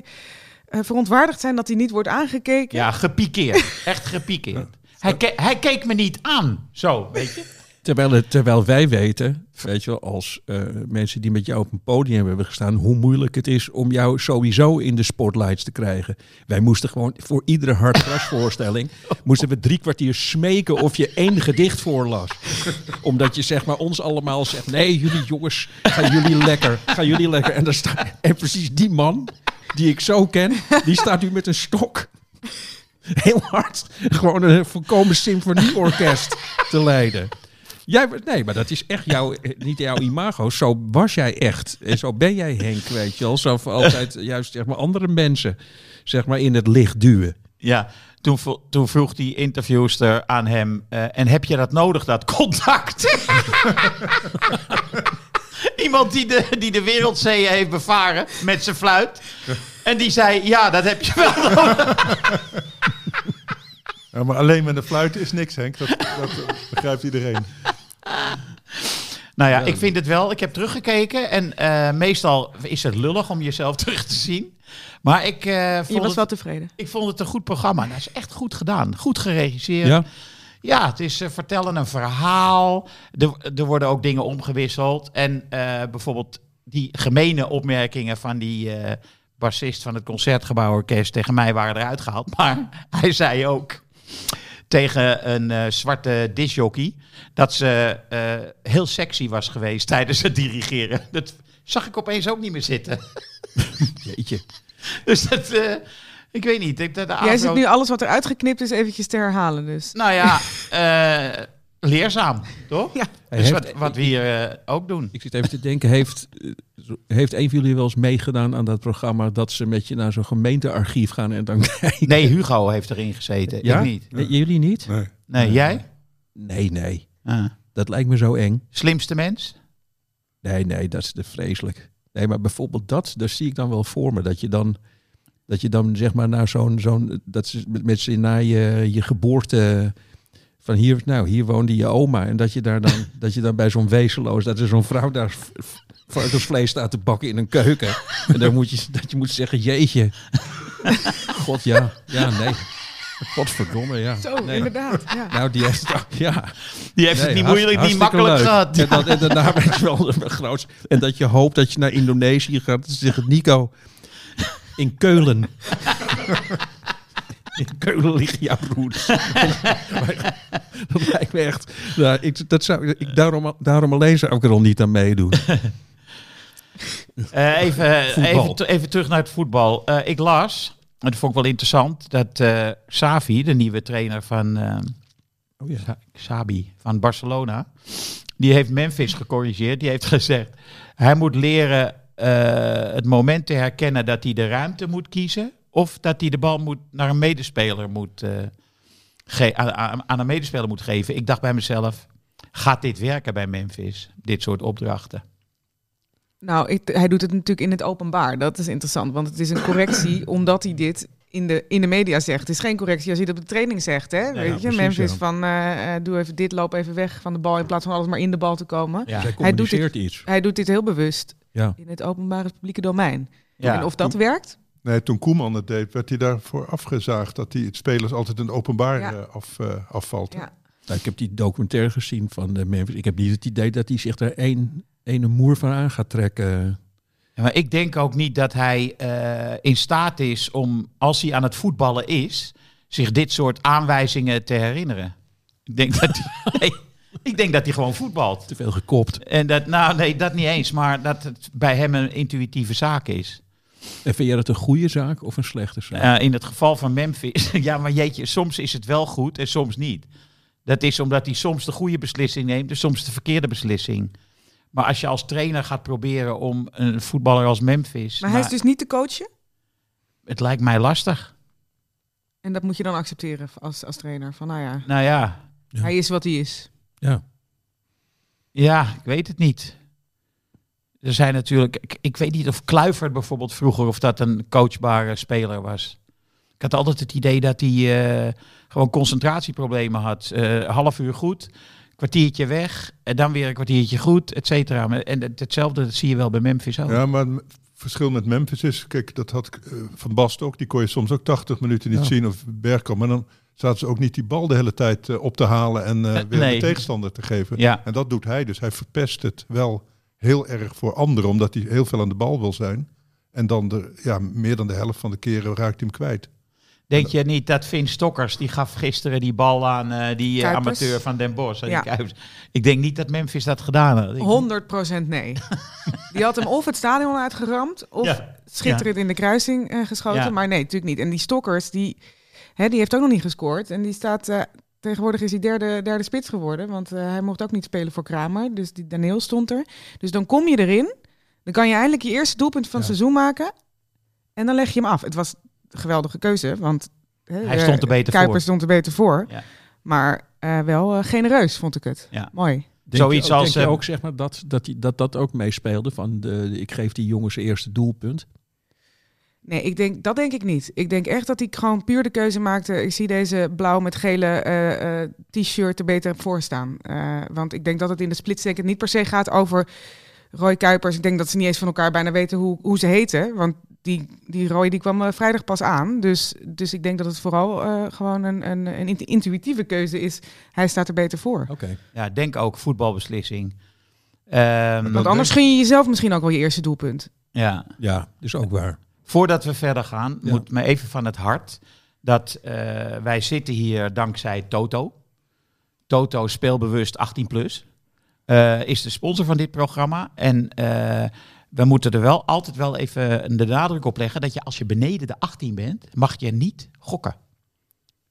eh, verontwaardigd zijn dat hij niet wordt aangekeken. Ja, gepikeerd. Echt gepikeerd. Hij, ke- hij keek me niet aan. Zo, weet je? Terwijl, het, terwijl wij weten, weet je wel, als eh, mensen die met jou op een podium hebben gestaan, hoe moeilijk het is om jou sowieso in de spotlights te krijgen. Wij moesten gewoon voor iedere hardgrasvoorstelling, moesten we drie kwartier smeken of je één gedicht voorlas. Omdat je zeg maar ons allemaal zegt, nee jullie jongens, gaan jullie lekker, gaan jullie lekker. En, dan sta, en precies die man, die ik zo ken, die staat nu met een stok heel hard gewoon een volkomen symfonieorkest te leiden. Jij, nee, maar dat is echt jouw, eh, niet jouw imago. Zo was jij echt. En zo ben jij Henk, weet je wel. Zo altijd juist zeg maar, andere mensen zeg maar, in het licht duwen. Ja, toen, toen vroeg die interviewster aan hem... eh, en heb je dat nodig, dat contact? Iemand die de, die de wereldzeeën heeft bevaren met zijn fluit. En die zei, ja, dat heb je wel nodig. Ja, maar alleen met een fluit is niks, Henk. Dat, dat eh, begrijpt iedereen. Nou ja, ik vind het wel. Ik heb teruggekeken. En eh, meestal is het lullig om jezelf terug te zien. Maar ik, eh, Je vond, was het, wel tevreden. ik vond het een goed programma. Dat is echt goed gedaan. Goed geregisseerd. Ja? Ja, het is vertellen een verhaal. Er, er worden ook dingen omgewisseld. En eh, bijvoorbeeld die gemene opmerkingen van die eh bassist van het Concertgebouworkest tegen mij waren eruit gehaald. Maar hij zei ook tegen een eh, zwarte disjockey dat ze eh, heel sexy was geweest tijdens het dirigeren. Dat zag ik opeens ook niet meer zitten. Jeetje. Dus dat, eh, ik weet niet. Ik, de, de Jij afro- zit nu alles wat er uitgeknipt is eventjes te herhalen dus. Nou ja, eh, leerzaam, toch? Ja. Dus heeft- wat, wat we hier eh, ook doen. Ik zit even te denken, heeft, heeft een van jullie wel eens meegedaan aan dat programma dat ze met je naar zo'n gemeentearchief gaan en dan kijken? Nee, Hugo heeft erin gezeten. Ja? Ik niet. Nee, jullie niet? Nee. Nee, jij? Nee, nee. Ah. Dat lijkt me zo eng. Slimste mens? Nee, nee, dat is te vreselijk. Nee, maar bijvoorbeeld dat, daar zie ik dan wel voor me. Dat je dan, dat je dan zeg maar naar zo'n, zo'n dat ze met, met z'n na je, je geboorte, van hier, nou, hier woonde je oma. En dat je daar dan, dat je dan bij zo'n wezenloos, dat er zo'n vrouw daar varkensvlees staat te bakken in een keuken. En dan moet je, dat je moet zeggen, jeetje. God, ja, ja, nee. Godverdomme, ja. Zo, Nee. inderdaad. Ja. Nou, die heeft het ook, ja. Die heeft Nee, het niet moeilijk, niet makkelijk leuk. gehad. En, dat, en daarna weet je wel de grootste. En dat je hoopt dat je naar Indonesië gaat. Dan zegt Nico, in Keulen. In Keulen liggen jouw roots. dat lijkt me echt... Nou, ik, dat zou, ik, daarom, daarom alleen zou ik er al niet aan meedoen. Eh, even, Voetbal. even, even terug naar het voetbal. Eh, ik las, en dat vond ik wel interessant, dat eh Savi, de nieuwe trainer van eh, Oh ja. Xabi van Barcelona, die heeft Memphis gecorrigeerd. Die heeft gezegd, hij moet leren eh, het moment te herkennen dat hij de ruimte moet kiezen, of dat hij de bal moet naar een medespeler moet eh, ge- aan, aan, een medespeler moet geven. Ik dacht bij mezelf, gaat dit werken bij Memphis? Dit soort opdrachten. Nou, ik, hij doet het natuurlijk in het openbaar. Dat is interessant, want het is een correctie omdat hij dit in de, in de media zegt. Het is geen correctie als hij dat op de training zegt. Hè? Weet je, precies, Memphis ja. van eh, eh, doe even dit, loop even weg van de bal in plaats van alles maar in de bal te komen. Hij doet communiceert iets. Hij doet dit heel bewust Ja. in het openbare publieke domein. Ja. En of dat werkt? Nee, toen Koeman het deed, werd hij daarvoor afgezaagd dat die spelers altijd in het openbaar Ja. eh, af, eh, afvalt. Ja. Nou, ik heb die documentaire gezien van de Memphis. Ik heb niet het idee dat hij zich daar één, één moer van aan gaat trekken. Ja, maar ik denk ook niet dat hij eh, in staat is om, als hij aan het voetballen is, zich dit soort aanwijzingen te herinneren. Ik denk dat hij, nee, ik denk dat hij gewoon voetbalt. Te veel gekopt. En dat, nou nee, dat niet eens, maar dat het bij hem een intuïtieve zaak is. En vind jij dat een goede zaak of een slechte zaak? In het geval van Memphis, ja, maar jeetje, soms is het wel goed en soms niet. Dat is omdat hij soms de goede beslissing neemt en soms de verkeerde beslissing. Maar als je als trainer gaat proberen om een voetballer als Memphis, Maar hij is dus niet te coachen. het lijkt mij lastig. En dat moet je dan accepteren als, als trainer. Van nou ja, Nou ja, Ja. hij is wat hij is. Ja. Ja, ik weet het niet. Er zijn natuurlijk, ik, ik weet niet of Kluivert bijvoorbeeld vroeger of dat een coachbare speler was. Ik had altijd het idee dat hij eh, gewoon concentratieproblemen had. Eh, half uur goed, kwartiertje weg en dan weer een kwartiertje goed, et cetera. En het- hetzelfde dat zie je wel bij Memphis ook. Ja, maar het verschil met Memphis is, kijk, dat had eh, Van Bast ook, die kon je soms ook 80 minuten niet Ja. zien, of Bergkamp, maar dan zaten ze ook niet die bal de hele tijd op te halen en eh, weer nee. de tegenstander te geven. Ja. En dat doet hij, dus hij verpest het wel heel erg voor anderen, omdat hij heel veel aan de bal wil zijn. En dan de, ja, meer dan de helft van de keren raakt hij hem kwijt. Denk je niet dat Vin Stokkers, die gaf gisteren die bal aan eh, die eh, Kuipers? amateur van Den Bosch. aan die Ja. Kuipers. Ik denk niet dat Memphis dat gedaan had. Ik- 100% nee. Die had hem of het stadion uitgeramd, of Ja. schitterend in de kruising eh, geschoten. Ja. Maar nee, natuurlijk niet. En die Stokkers, die, hè, die heeft ook nog niet gescoord. En die staat, eh, tegenwoordig is hij derde, derde spits geworden. Want eh, hij mocht ook niet spelen voor Kramer. Dus die Daniel stond er. Dus dan kom je erin. Dan kan je eindelijk je eerste doelpunt van het seizoen maken. En dan leg je hem af. Het was een geweldige keuze, want... hè, Hij eh, stond er beter Kuipers voor. stond er beter voor. Ja. Maar eh, wel eh, genereus, vond ik het. Ja. Mooi. Denk Zoiets je, ook- als, Denk je eh, ook zeg maar, dat, dat, dat dat ook meespeelde? Van de, ik geef die jongens zijn eerste doelpunt. Nee, ik denk, dat denk ik niet. Ik denk echt dat hij gewoon puur de keuze maakte. Ik zie deze blauw met gele eh, eh, t-shirt er beter voor staan. Eh, want ik denk dat het in de split niet per se gaat over Roy Kuipers. Ik denk dat ze niet eens van elkaar bijna weten hoe, hoe ze heten. Want die, die Roy die kwam vrijdag pas aan. Dus, dus ik denk dat het vooral eh, gewoon een, een, een intu- intuïtieve keuze is. Hij staat er beter voor. Oké. Ja, denk ook voetbalbeslissing. Ehm, Want anders gun je jezelf misschien ook wel je eerste doelpunt. ja. Ja, dus ook waar. Voordat we verder gaan, Ja. moet me even van het hart dat eh, wij zitten hier dankzij Toto. Toto speelbewust 18 plus. eh, is de sponsor van dit programma. En eh, we moeten er wel altijd wel even de nadruk op leggen dat je als je beneden de 18 bent, mag je niet gokken.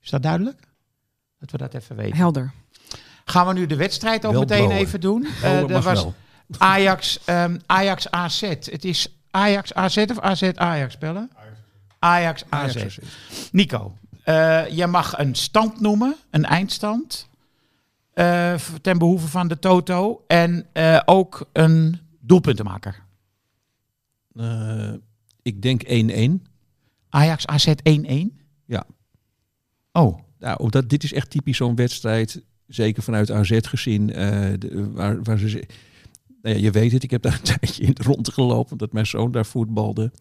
Is dat duidelijk? Dat we dat even weten. Helder. Gaan we nu de wedstrijd ook Wel meteen even doen? Mag was wel. Ajax, ehm, Ajax AZ. Het is Ajax AZ of AZ Ajax spellen? Ajax AZ. Ajax Nico, eh, jij mag een stand noemen, een eindstand. eh, ten behoeve van de Toto. En eh, ook een doelpuntenmaker. Eh, ik denk 1-1. Ajax AZ 1-1? Ja. Oh, Nou, omdat dit is echt typisch zo'n wedstrijd, zeker vanuit AZ gezien, eh, de- waar, waar ze... Nou ja, je weet het, ik heb daar een tijdje in rondgelopen, omdat mijn zoon daar voetbalde.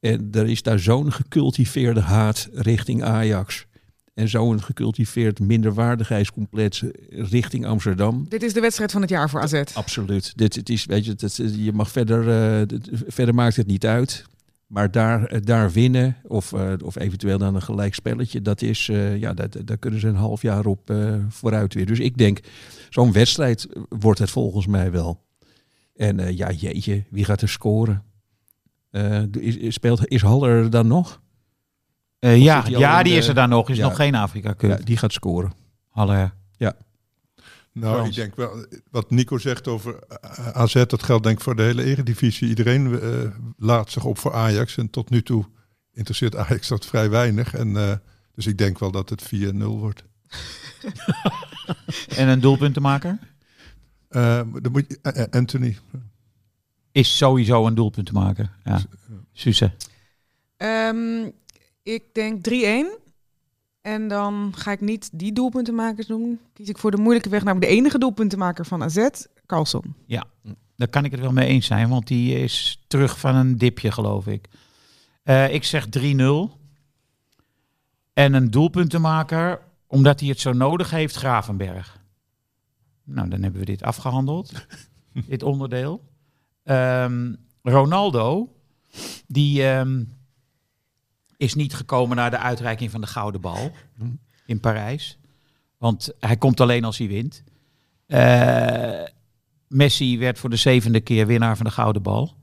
En er is daar zo'n gecultiveerde haat richting Ajax. En zo'n gecultiveerd minderwaardigheidscomplex richting Amsterdam. Dit is de wedstrijd van het jaar voor AZ. Absoluut. Dit, het is, weet je, het, je mag verder, eh, dit- verder maakt het niet uit. Maar daar, eh, daar winnen, of, eh, of eventueel dan een gelijk spelletje, dat is, ja, dat, daar kunnen ze een half jaar op vooruit weer. Dus ik denk, zo'n wedstrijd wordt het volgens mij wel. En eh, ja, jeetje, wie gaat er scoren? Eh, is, speelt, is Haller er dan nog? Eh, ja, ja, die de- is er dan nog. Is Ja. nog geen Afrika Cup. Ja, die gaat scoren. Haller. Nou, Frans. ik denk wel, wat Nico zegt over AZ, dat geldt denk ik voor de hele eredivisie. Iedereen eh, laat zich op voor Ajax en tot nu toe interesseert Ajax dat vrij weinig. En, eh, dus ik denk wel dat het 4-0 wordt. En een doelpuntenmaker? Eh, dan moet je, eh, eh, Anthony. Is sowieso een doelpuntenmaker. Ja. Suze. Ehm, ik denk 3-1. En dan ga ik niet die doelpuntenmakers doen. Kies ik voor de moeilijke weg naar de enige doelpuntenmaker van AZ, Carlson. Daar kan ik het wel mee eens zijn, want die is terug van een dipje, geloof ik. Eh, ik zeg 3-0. En een doelpuntenmaker, omdat hij het zo nodig heeft, Gravenberg. Nou, dan hebben we dit afgehandeld, dit onderdeel. Ehm, Ronaldo, die ehm, is niet gekomen naar de uitreiking van de Gouden Bal in Parijs. Want hij komt alleen als hij wint. Eh, Messi werd voor de zevende keer winnaar van de Gouden Bal.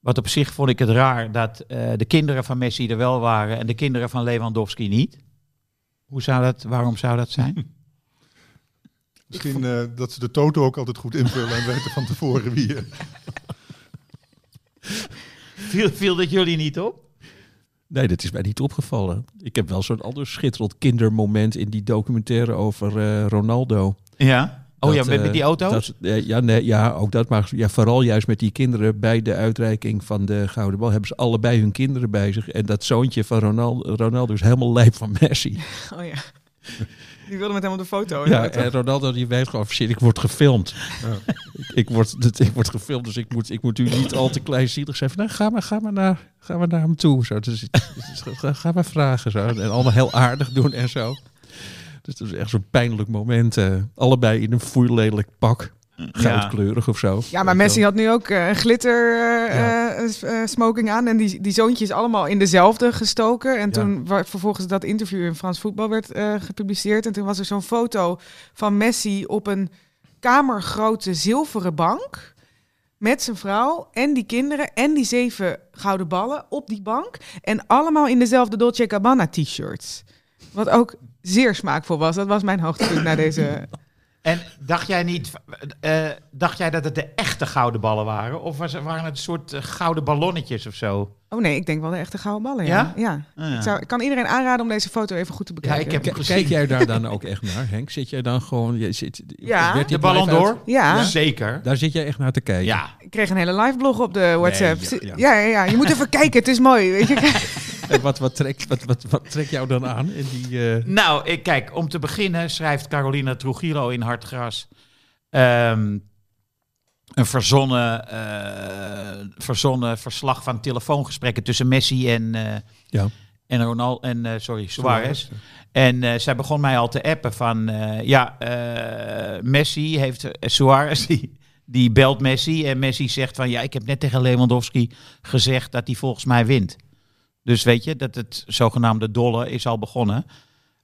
Wat op zich vond ik het raar dat eh, de kinderen van Messi er wel waren en de kinderen van Lewandowski niet. Hoe zou dat, waarom zou dat zijn? Misschien eh, dat ze de toto ook altijd goed invullen en weten van tevoren wie. viel, viel dat jullie niet op? Nee, dat is mij niet opgevallen. Ik heb wel zo'n ander schitterend kindermoment in die documentaire over eh, Ronaldo. Ja. Oh ja, met, met eh, die auto? dat- ja, nee, ja, ook dat. Maar ja, vooral juist met die kinderen bij de uitreiking van de Gouden Bal hebben ze allebei hun kinderen bij zich. En dat zoontje van Ronaldo, Ronaldo is helemaal lijp van Messi. Oh ja. Die wilde met hem op de foto. Ja, en Ronaldo die weet gewoon, shit, ik word gefilmd. ik, ik, word, ik word gefilmd, dus ik moet, ik moet u niet al te kleinzielig zijn. Van, nou, ga maar, ga maar, naar, ga maar naar hem toe. Zo. Dus, dus ga, ga maar vragen. Zo. En allemaal heel aardig doen en zo. Dus dat is echt zo'n pijnlijk moment. eh, allebei in een foeilelijk pak. Goudkleurig of zo. Ja, maar Messi had nu ook eh, een glitter eh, Ja. eh, eh, smoking aan. En die, die zoontjes allemaal in dezelfde gestoken. En Ja. toen vervolgens dat interview in Frans Voetbal werd eh, gepubliceerd. En toen was er zo'n foto van Messi op een kamergrote zilveren bank. Met zijn vrouw en die kinderen en die zeven gouden ballen op die bank. En allemaal in dezelfde Dolce Gabbana t-shirts. Wat ook zeer smaakvol was. Dat was mijn hoogtepunt na deze... En dacht jij niet, eh, dacht jij dat het de echte gouden ballen waren? Of was, waren het een soort eh, gouden ballonnetjes of zo? Oh nee, ik denk wel de echte gouden ballen. Ja? Ja? ja. Ah, ja. Ik, zou, ik kan iedereen aanraden om deze foto even goed te bekijken. ik heb-. Kijk jij daar dan ook echt naar, Henk? Zit jij dan gewoon... Je zit, Ja. werd De ballon door? Ja, Zeker. Daar zit jij echt naar te kijken. Ja. ik kreeg een hele live blog op de WhatsApp. ja, ja, ja. ja, ja, Je moet even kijken, het is mooi. Weet je? En wat, wat, trekt, wat, wat, wat trekt jou dan aan in die... eh, Nou, ik, kijk, om te beginnen schrijft Carolina Trujillo in Hartgras ehm, een verzonnen, eh, verzonnen verslag van telefoongesprekken tussen Messi en, eh Ja. en Ronaldo en sorry, Suarez. En zij begon mij al te appen van ja, Messi heeft Suarez die, die belt Messi en Messi zegt van ja, ik heb net tegen Lewandowski gezegd dat hij volgens mij wint. Dus weet je, dat het zogenaamde dolle is al begonnen.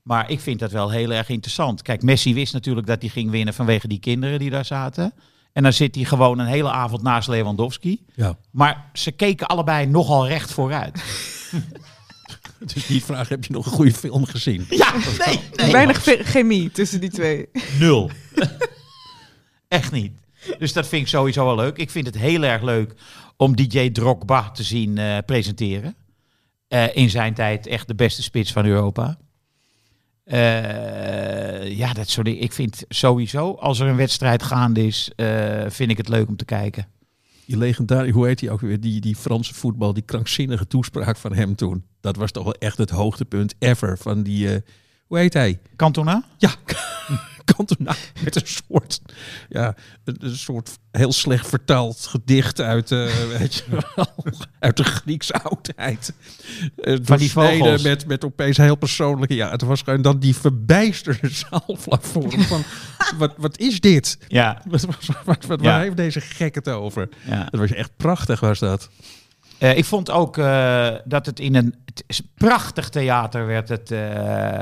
Maar ik vind dat wel heel erg interessant. Kijk, Messi wist natuurlijk dat hij ging winnen vanwege die kinderen die daar zaten. En dan zit hij gewoon een hele avond naast Lewandowski. ja. Maar ze keken allebei nogal recht vooruit. Dus niet vragen, heb je nog een goede film gezien? Ja, nee, nee. Weinig chemie tussen die twee. Nul. Echt niet. Dus dat vind ik sowieso wel leuk. Ik vind het heel erg leuk om DJ Drogba te zien eh, presenteren. Eh, in zijn tijd echt de beste spits van Europa. Eh, ja, dat soort dingen. Ik vind sowieso, als er een wedstrijd gaande is, eh, vind ik het leuk om te kijken. Die legendarische, hoe heet hij ook weer? Die, die Franse voetbal, die krankzinnige toespraak van hem toen. Dat was toch wel echt het hoogtepunt ever van die, hoe heet hij? Cantona? Ja, Cantona met een soort, ja, een, een soort heel slecht vertaald gedicht uit, eh, weet je wel, uit de Griekse oudheid. Eh, Van die vogels. Met, met opeens heel persoonlijke, ja, het was gewoon dan die verbijsterde zaal vlak voor van, wat, wat is dit? Ja. Wat, wat, wat, Ja. Waar heeft deze gek het over? ja. Dat was echt prachtig, was dat. Eh, ik vond ook dat het in een prachtig theater werd het, eh,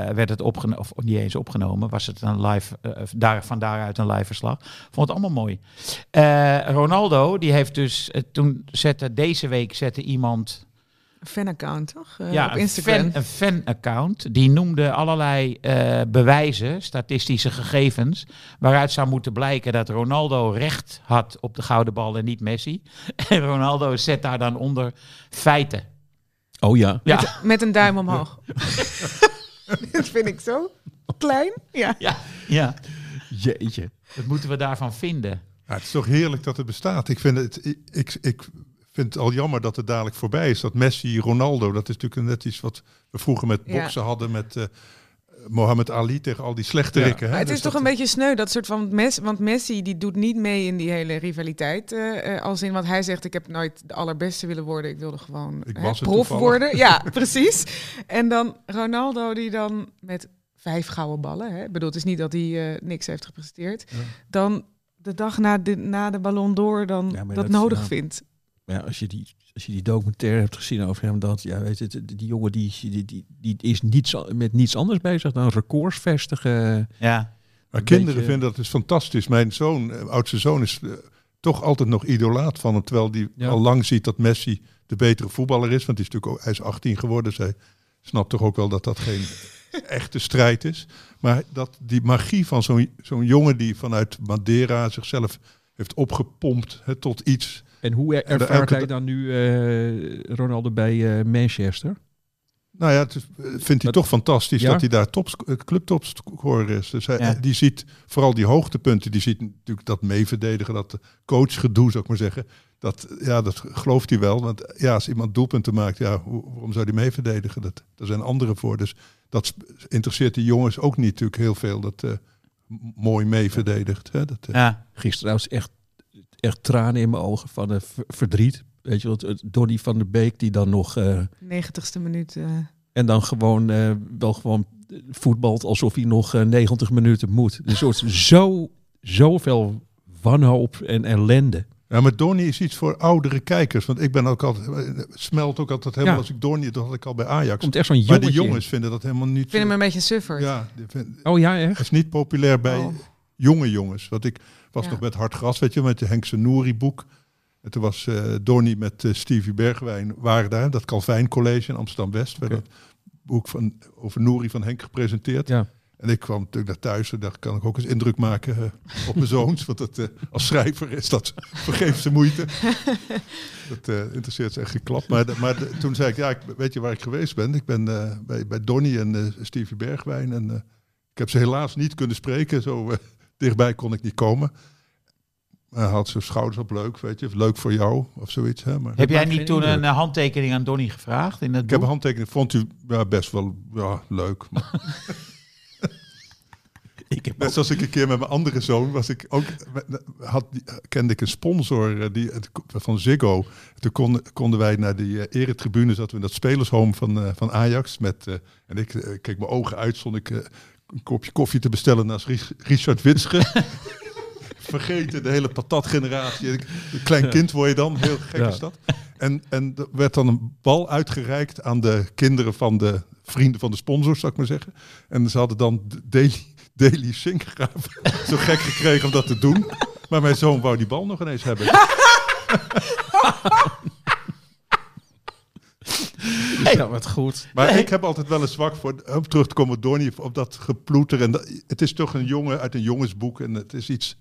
werd het opgenomen, of niet eens opgenomen, was het een live, eh, daar, van daaruit een live verslag. Vond het allemaal mooi. Eh, Ronaldo, die heeft dus, eh, toen zette, deze week zette iemand, Een fanaccount, toch? Eh, ja, op een Instagram. fan- een fan-account, die noemde allerlei eh, bewijzen, statistische gegevens, waaruit zou moeten blijken dat Ronaldo recht had op de gouden bal en niet Messi. En Ronaldo zet daar dan onder feiten. Oh ja. Ja. Met, met een duim omhoog. dat vind ik zo klein. Ja. Ja, ja. Jeetje. Wat moeten we daarvan vinden? Ja, het is toch heerlijk dat het bestaat. Ik vind het, ik, ik, ik vind het al jammer dat het dadelijk voorbij is. Dat Messi, Ronaldo, dat is natuurlijk net iets wat we vroeger met Ja. boksen hadden met eh Mohammed Ali tegen al die slechte Ja. rikken. Hè? Het is Dus toch een beetje sneu, dat soort van Messi, want Messi die doet niet mee in die hele rivaliteit. eh, eh, als in, want hij zegt, ik heb nooit de allerbeste willen worden, ik wilde gewoon Ik hè, was het prof toevallig. worden. Ja, precies. En dan Ronaldo die dan met vijf gouden ballen, hè, ik bedoel, het is niet dat hij eh, niks heeft gepresteerd, dan de dag na de, na de Ballon d'Or dan Ja, dat, dat- nodig ja. vindt. Maar ja, als je die, als je die documentaire hebt gezien over hem, dat, ja, weet je, die, die jongen die, die, die, die is niets, met niets anders bezig dan records vestigen. Ja. Maar kinderen beetje- vinden dat dus fantastisch. Mijn zoon, eh, oudste zoon, is eh, toch altijd nog idolaat van hem. Terwijl die Ja. al lang ziet dat Messi de betere voetballer is. Want die is natuurlijk ook, hij is 18 geworden. Zij snapt toch ook wel dat dat geen echte strijd is. Maar dat die magie van zo'n zo'n jongen die vanuit Madeira zichzelf heeft opgepompt hè, tot iets. En hoe er- de- ervaart hij da- dan nu eh, Ronaldo bij eh, Manchester? Nou ja, het eh, vindt hij Dat- toch fantastisch Ja? dat hij daar top, clubtopscorer is. Dus hij, Ja. die ziet vooral die hoogtepunten. Die ziet natuurlijk dat meeverdedigen, dat coachgedoe, zou ik maar zeggen. Dat, ja, dat gelooft hij wel. Want ja, als iemand doelpunten maakt, ja, hoe- waarom zou hij meeverdedigen? Dat, daar zijn anderen voor. Dus dat interesseert die jongens ook niet natuurlijk heel veel. Dat eh, mooi meeverdedigt. Hè? Dat, eh, ja. Gisteren was echt, echt tranen in mijn ogen van eh, ver- verdriet. Weet je wat, het- Donny van der Beek die dan nog... eh, 90ste minuut. eh, en dan gewoon eh, wel gewoon voetbalt alsof hij nog eh, 90 minuten moet. Een soort zo, zoveel wanhoop en ellende. Ja, maar Donny is iets voor oudere kijkers. Want ik ben ook altijd, smelt ook altijd helemaal Ja. als ik Donny, dat had ik al bij Ajax. Komt echt zo'n Maar de jongens vinden dat helemaal niet. ik vind hem een beetje suffer. ja, vind- Oh ja, echt? Is niet populair bij Oh. jonge jongens. Want ik was Ja. nog met Hard Gras, weet je, met de Henkse Nouri boek. En toen was eh Donny met eh, Stevie Bergwijn, waren daar, dat Calvijn College in Amsterdam-West, werd dat boek van, over Nouri van Henk gepresenteerd. Ja. En ik kwam natuurlijk naar thuis en dacht, kan ik ook eens indruk maken eh, op mijn zoons. Want dat, eh, als schrijver is dat vergeefse moeite. dat eh, interesseert ze echt geklapt. Maar, de- maar de- toen zei ik, ja, ik, weet je waar ik geweest ben? Ik ben eh, bij, bij Donny en eh, Stevie Bergwijn. En eh, ik heb ze helaas niet kunnen spreken. Zo eh, dichtbij kon ik niet komen. Maar hij had zijn schouders op leuk, weet je. Leuk voor jou of zoiets. Hè? Maar Heb jij niet toen indruk. een eh, handtekening aan Donny gevraagd in het ik heb een handtekening. Vond u ja, best wel ja, leuk. Maar Ik heb Net zoals ik een keer met mijn andere zoon was ik ook had kende ik een sponsor eh, die van Ziggo. Toen konden, konden wij naar die eh, eretribune zaten we in dat spelershome van, eh, van Ajax met eh, en ik keek mijn ogen uit stond ik eh, een kopje koffie te bestellen naast Richard Witsche. Vergeten de hele patatgeneratie. Een klein kind word je dan, heel gek Ja. is dat. En, en er werd dan een bal uitgereikt aan de kinderen van de vrienden van de sponsors, zou ik maar zeggen. En ze hadden dan Daily, Daily Sinkgraaf zo gek gekregen om dat te doen. Maar mijn zoon wou die bal nog ineens hebben. Ja, wat goed. Maar ik heb altijd wel een zwak voor, om terug te komen op Donnie, op dat geploeter. En dat, het is toch een jongen uit een jongensboek en het is iets,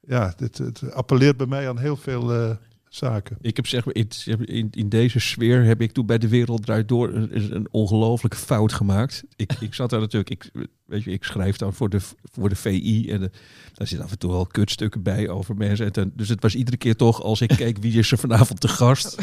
ja, het, het appelleert bij mij aan heel veel eh, zaken. Ik heb zeg maar, in, in, in deze sfeer heb ik toen bij de wereld draait door een, een ongelofelijke fout gemaakt. Ik, ik zat daar natuurlijk, ik, weet je, ik schrijf dan voor de, voor de VI en eh, daar zit af en toe wel kutstukken bij over mensen. En dan- dus het was iedere keer toch, als ik keek wie is er vanavond te gast.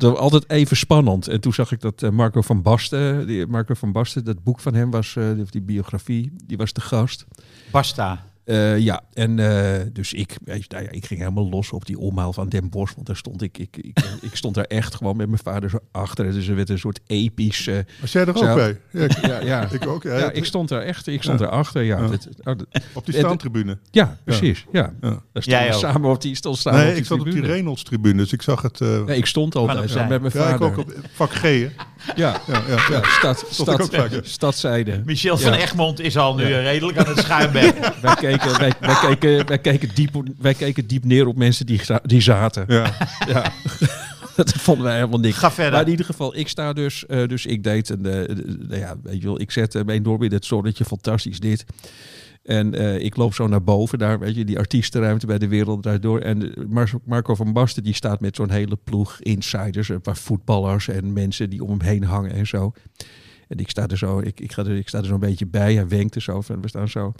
Dat altijd even spannend. En toen zag ik dat eh, Marco van Basten, die, Marco van Basten, dat boek van hem was, eh, die biografie, die was de gast. Basta. Eh, ja, en eh, dus ik, weet je, nou ja, ik ging helemaal los op die omhaal van Den Bosch. Want daar stond ik, ik, ik, ik stond daar echt gewoon met mijn vader zo achter. Dus er werd een soort episch... eh, Was jij er ook Zo. bij? Ja, ik, ja, ja. ik ook. Ja, ja, ik stond daar echt, ik stond Ja. daarachter. Ja, Ja. Dit- oh, op die staantribune. ja precies. Ja. Ja. Daar stonden Jij we ook? samen op die, stond samen Nee, op die ik zat op die tribune. Reynolds-tribune, dus ik zag het. eh, Nee, ik stond altijd zo met mijn ja, ik vader. ook op vak G. hè. Ja, Ja, ja, stad, stad, stadzijde. Michel van. Egmond is al nu eh, redelijk aan het schuimbedden. Wij keken, wij, wij, keken, wij, keken diep, wij keken diep neer op mensen die, die zaten. Ja. Ja. dat vonden wij helemaal niks. Ga verder. Maar in ieder geval, ik sta dus, eh, dus ik deed een, eh, eh, nou ja, weet je wel, ik zet me enorm in het zonnetje, fantastisch dit. En eh, ik loop zo naar boven daar, weet je, die artiestenruimte bij de wereld draait door. En eh, Mar- Marco van Basten, die staat met zo'n hele ploeg insiders, een paar voetballers en mensen die om hem heen hangen en zo. En ik sta er zo, ik, ik, ga er, ik sta er zo'n beetje bij, hij wenkt er zo van, we staan zo.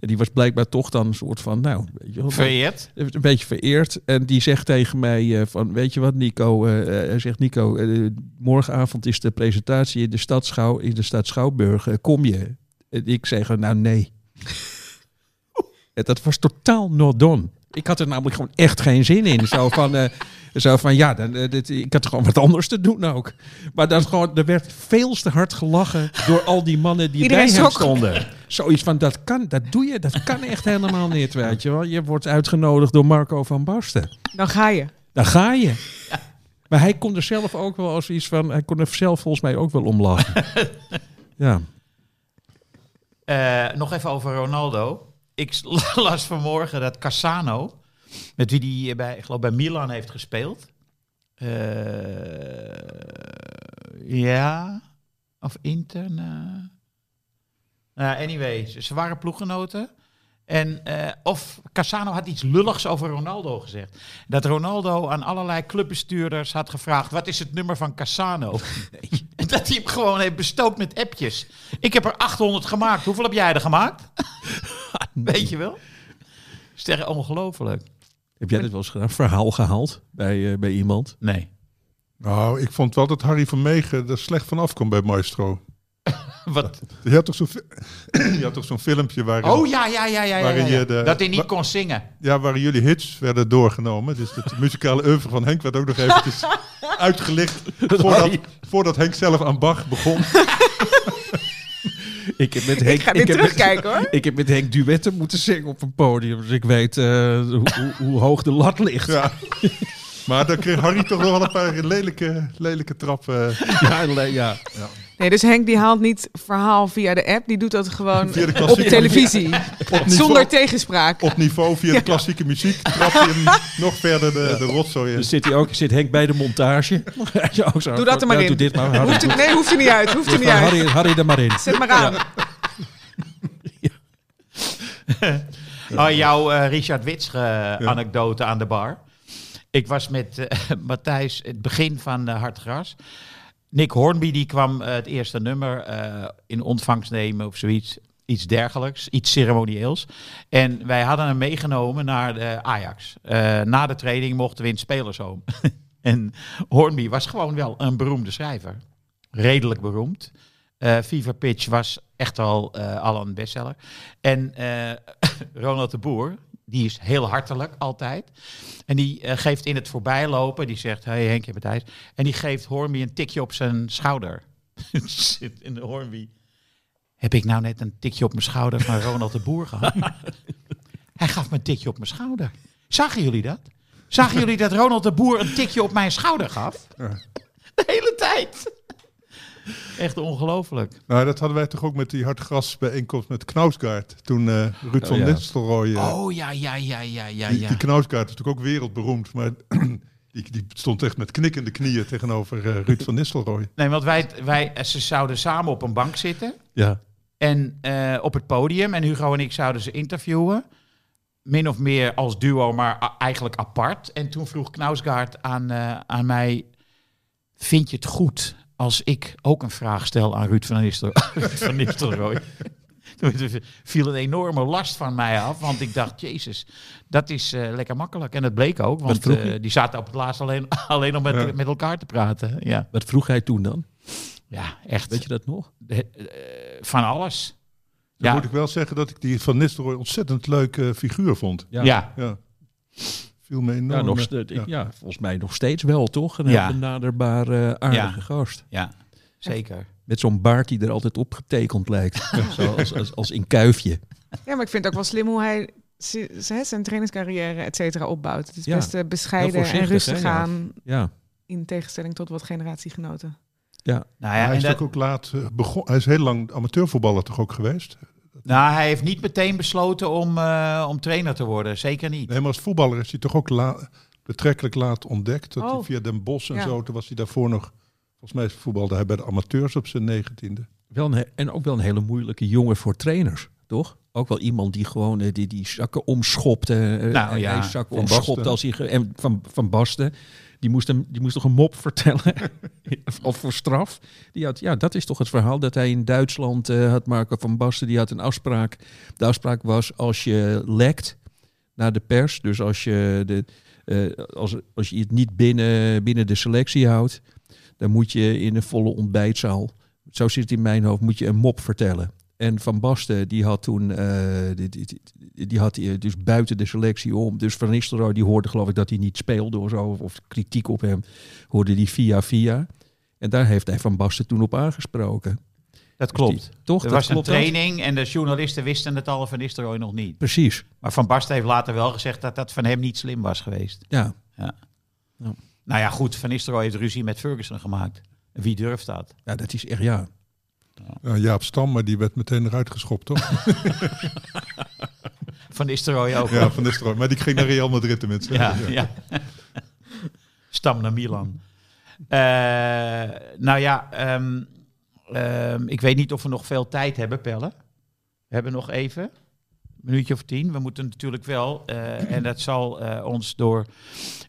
En die was blijkbaar toch dan een soort van, nou, weet je wel, Vereerd. een beetje vereerd. En die zegt tegen mij eh, van, weet je wat Nico? eh, eh, hij zegt Nico, eh, morgenavond is de presentatie in de stad, Schouw, in de stad Schouwburg. Eh, kom je? En ik zeg, nou nee. Dat was totaal not done. Ik had er namelijk gewoon echt geen zin in. Zo van, eh, zo van ja, dan, eh, dit, ik had gewoon wat anders te doen ook. Maar dat gewoon, er werd veel te hard gelachen door al die mannen die Iedereen bij hem stonden. Zoiets van, dat kan, dat doe je, dat kan echt helemaal niet, weet je wel. Je wordt uitgenodigd door Marco van Basten. Dan ga je. Daar ga je. Maar hij kon er zelf ook wel als iets van, hij kon er zelf volgens mij ook wel om lachen. ja. Eh, nog even over Ronaldo. Ik las vanmorgen dat Cassano, met wie die bij, geloof bij Milan heeft gespeeld. Eh, ja, of Inter. nou. Nou, anyway, ze, ze waren ploeggenoten. En eh, of Cassano had iets lulligs over Ronaldo gezegd. Dat Ronaldo aan allerlei clubbestuurders had gevraagd: wat is het nummer van Cassano? dat hij hem gewoon heeft bestookt met appjes. Ik heb er 800 gemaakt. Hoeveel heb jij er gemaakt? Weet je wel? Is echt ongelooflijk. Heb jij dit wel eens gedaan? Verhaal gehaald bij, eh, bij iemand? Nee. Nou, ik vond wel dat Harry van Meegen er slecht van afkwam bij Maestro. Wat? Je had toch zo'n fi- je had toch zo'n filmpje waarin, Oh ja, ja, ja, ja. ja, Waarin ja. je de- dat hij niet kon zingen. ja, waarin jullie hits werden doorgenomen. Dus het muzikale oeuvre van Henk werd ook nog eventjes uitgelicht voordat, voordat Henk zelf aan Bach begon. Ik heb met Henk, ga dit heb terugkijken, met, hoor. Ik heb met Henk duetten moeten zingen op een podium. Dus ik weet eh, hoe, hoe, hoe hoog de lat ligt. Ja. Maar dan kreeg Harry toch nog wel een paar lelijke, lelijke trappen. Ja, le- ja. Nee, dus Henk die haalt niet verhaal via de app. Die doet dat gewoon Via de op televisie. Op niveau, Zonder tegenspraak. op niveau via de klassieke muziek trap je hem nog verder de, de rotzooi in. Dus zit, hij ook, zit Henk bij de montage. Ja, ook zo. Doe dat er maar Ja, in. Doe dit maar. Hoeft nee, hoeft er niet uit. Hoeft er doe- niet uit. Harry, Harry er maar in. Zet maar aan. Oh, jouw eh, Richard Witsche anekdote aan de bar. Ik was met eh, Matthijs het begin van eh, Hard Gras. Nick Hornby die kwam eh, het eerste nummer eh, in ontvangst nemen of zoiets. Iets dergelijks, iets ceremonieels. En wij hadden hem meegenomen naar de Ajax. Eh, na de training mochten we in het spelershome. en Hornby was gewoon wel een beroemde schrijver. Redelijk beroemd. Eh Fever Pitch was echt al, al een bestseller. En Ronald de Boer, die is heel hartelijk altijd. En die eh, geeft in het voorbijlopen, die zegt, hey Henk, je bent Thijs. En die geeft Hornby een tikje op zijn schouder. Zit in de Hornby. Heb ik nou net een tikje op mijn schouder van Ronald de Boer gehad? Hij gaf me een tikje op mijn schouder. Zagen jullie dat? Zagen jullie dat Ronald de Boer een tikje op mijn schouder gaf? De hele tijd. Echt ongelooflijk. Nou, dat hadden wij toch ook met die hardgras bijeenkomst met Knausgaard. Toen eh, Ruud van ja. Nistelrooy... eh, Oh ja, ja, ja, ja, ja, die, ja. die Knausgaard is natuurlijk ook wereldberoemd. Maar Die, die stond echt met knikkende knieën tegenover eh, Ruud van Nistelrooy. Nee, want wij, wij, ze zouden samen op een bank zitten. Ja. En eh, op het podium. En Hugo en ik zouden ze interviewen. Min of meer als duo, maar eigenlijk apart. En toen vroeg Knausgaard aan, eh, aan mij... Vind je het goed als ik ook een vraag stel aan Ruud van, Nistel, van Nistelrooy? Toen viel een enorme last van mij af. Want ik dacht, jezus, dat is eh, lekker makkelijk. En dat bleek ook. Want eh, die zaten op het laatst alleen, alleen om met, Ja. met elkaar te praten. Ja, Wat vroeg hij toen dan? ja echt. Weet je dat nog? De- eh, van alles. Dan Ja. moet ik wel zeggen dat ik die van Nistelrooy ontzettend leuke figuur vond. Ja. Ja. ja. Ja. Viel me enorm. Ja, nog, eh, ste- ja. ja. volgens mij nog steeds wel, toch? Een Ja. benaderbare, aardige Ja. gast. zeker. Met zo'n baard die er altijd op getekend lijkt. Zoals als, als in kuifje. Ja, maar ik vind het ook wel slim hoe hij zijn trainingscarrière, et cetera, opbouwt. Het is Ja. best eh, bescheiden en rustig hè, ja. aan, Ja. in tegenstelling tot wat generatiegenoten. Nou ja, hij is dat, ook laat eh, begon. Hij is heel lang amateurvoetballer toch ook geweest? Nou, hij heeft niet meteen besloten om, eh, om trainer te worden. Zeker niet. Nee, maar als voetballer is hij toch ook la- betrekkelijk laat ontdekt. Dat hij Oh. via Den Bosch en Ja. zo, toen was hij daarvoor nog... Volgens mij voetbalde hij bij de amateurs op zijn negentiende. Wel een, en ook wel een hele moeilijke jongen voor trainers, toch? Ook wel iemand die gewoon eh, die, die zakken omschopte. eh, Nou, en ja, hij zakken Van omschopt Basten. als hij... En van, van Basten, die moest, hem, die moest toch een mop vertellen? of voor straf? Die had, ja, dat is toch het verhaal dat hij in Duitsland eh, had Marco van Basten. Die had een afspraak. De afspraak was als je lekt naar de pers. Dus als je, de, eh, als, als je het niet binnen, binnen de selectie houdt. Dan moet je in een volle ontbijtzaal zo zit het in mijn hoofd, moet je een mop vertellen. En Van Basten, die had toen, eh, die, die, die, had hij dus buiten de selectie om. Dus Van Nistelrooy, die hoorde geloof ik dat hij niet speelde of zo, of, kritiek op hem, hoorde die via via. En daar heeft hij Van Basten toen op aangesproken. Dat Dus klopt. die- toch? er Dat was een training en de journalisten wisten het al van Nistelrooy nog niet. Precies, Maar Van Basten heeft later wel gezegd dat dat van hem niet slim was geweest. ja. Nou ja, goed, Van Nistelrooy heeft ruzie met Ferguson gemaakt. Wie durft dat? Ja, dat is echt, ja. Ja, Jaap Stam, maar die werd meteen eruit geschopt, toch? Van Nistelrooy ook. ja, van Nistelrooy. Maar die ging naar Real Madrid tenminste. Ja, ja. Stam naar Milan. Eh, nou ja, ehm, ehm, ik weet niet of we nog veel tijd hebben, Pelle. We hebben nog even, een minuutje of tien. We moeten natuurlijk wel, eh, en dat zal eh, ons door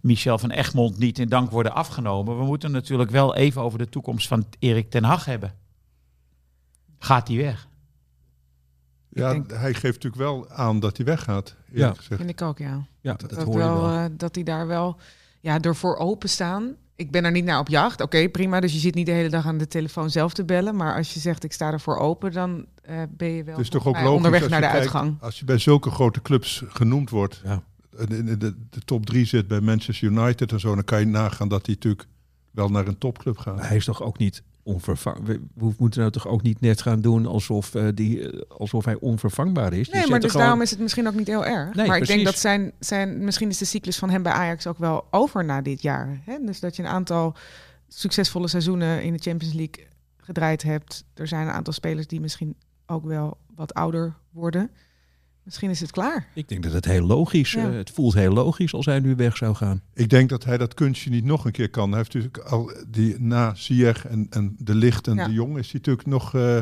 Michel van Egmond niet in dank worden afgenomen. We moeten natuurlijk wel even over de toekomst van Erik ten Hag hebben. Gaat hij weg? Ja, denk- hij geeft natuurlijk wel aan dat hij weggaat, Ja. gezegd. Vind ik ook, ja. Ja, dat, Dat, hoor je wel, wel. eh, dat hij daar wel ja, ervoor openstaan. Ik ben er niet naar op jacht. Oké, prima. Dus je zit niet de hele dag aan de telefoon zelf te bellen. Maar als je zegt ik sta ervoor open, dan eh, ben je wel Het is toch ook logisch onderweg als naar je de kijkt, uitgang. Als je bij zulke grote clubs genoemd wordt, Ja. in de, de, de top drie zit bij Manchester United en zo, dan kan je nagaan dat hij natuurlijk wel naar een topclub gaat. Maar hij is toch ook niet We, we moeten nou toch ook niet net gaan doen alsof, eh, die, eh, alsof hij onvervangbaar is. Nee, maar dus gewoon- daarom is het misschien ook niet heel erg. Nee, maar ik denk dat zijn, zijn, misschien is de cyclus van hem bij Ajax ook wel over na dit jaar. Hè? Dus dat je een aantal succesvolle seizoenen in de Champions League gedraaid hebt. Er zijn een aantal spelers die misschien ook wel wat ouder worden. Misschien is het klaar. Ik denk dat het heel logisch, Ja. eh, het voelt heel logisch als hij nu weg zou gaan. Ik denk dat hij dat kunstje niet nog een keer kan. Hij heeft natuurlijk al die na Ziyech en, en de Licht en Ja. de Jong is hij natuurlijk nog eh,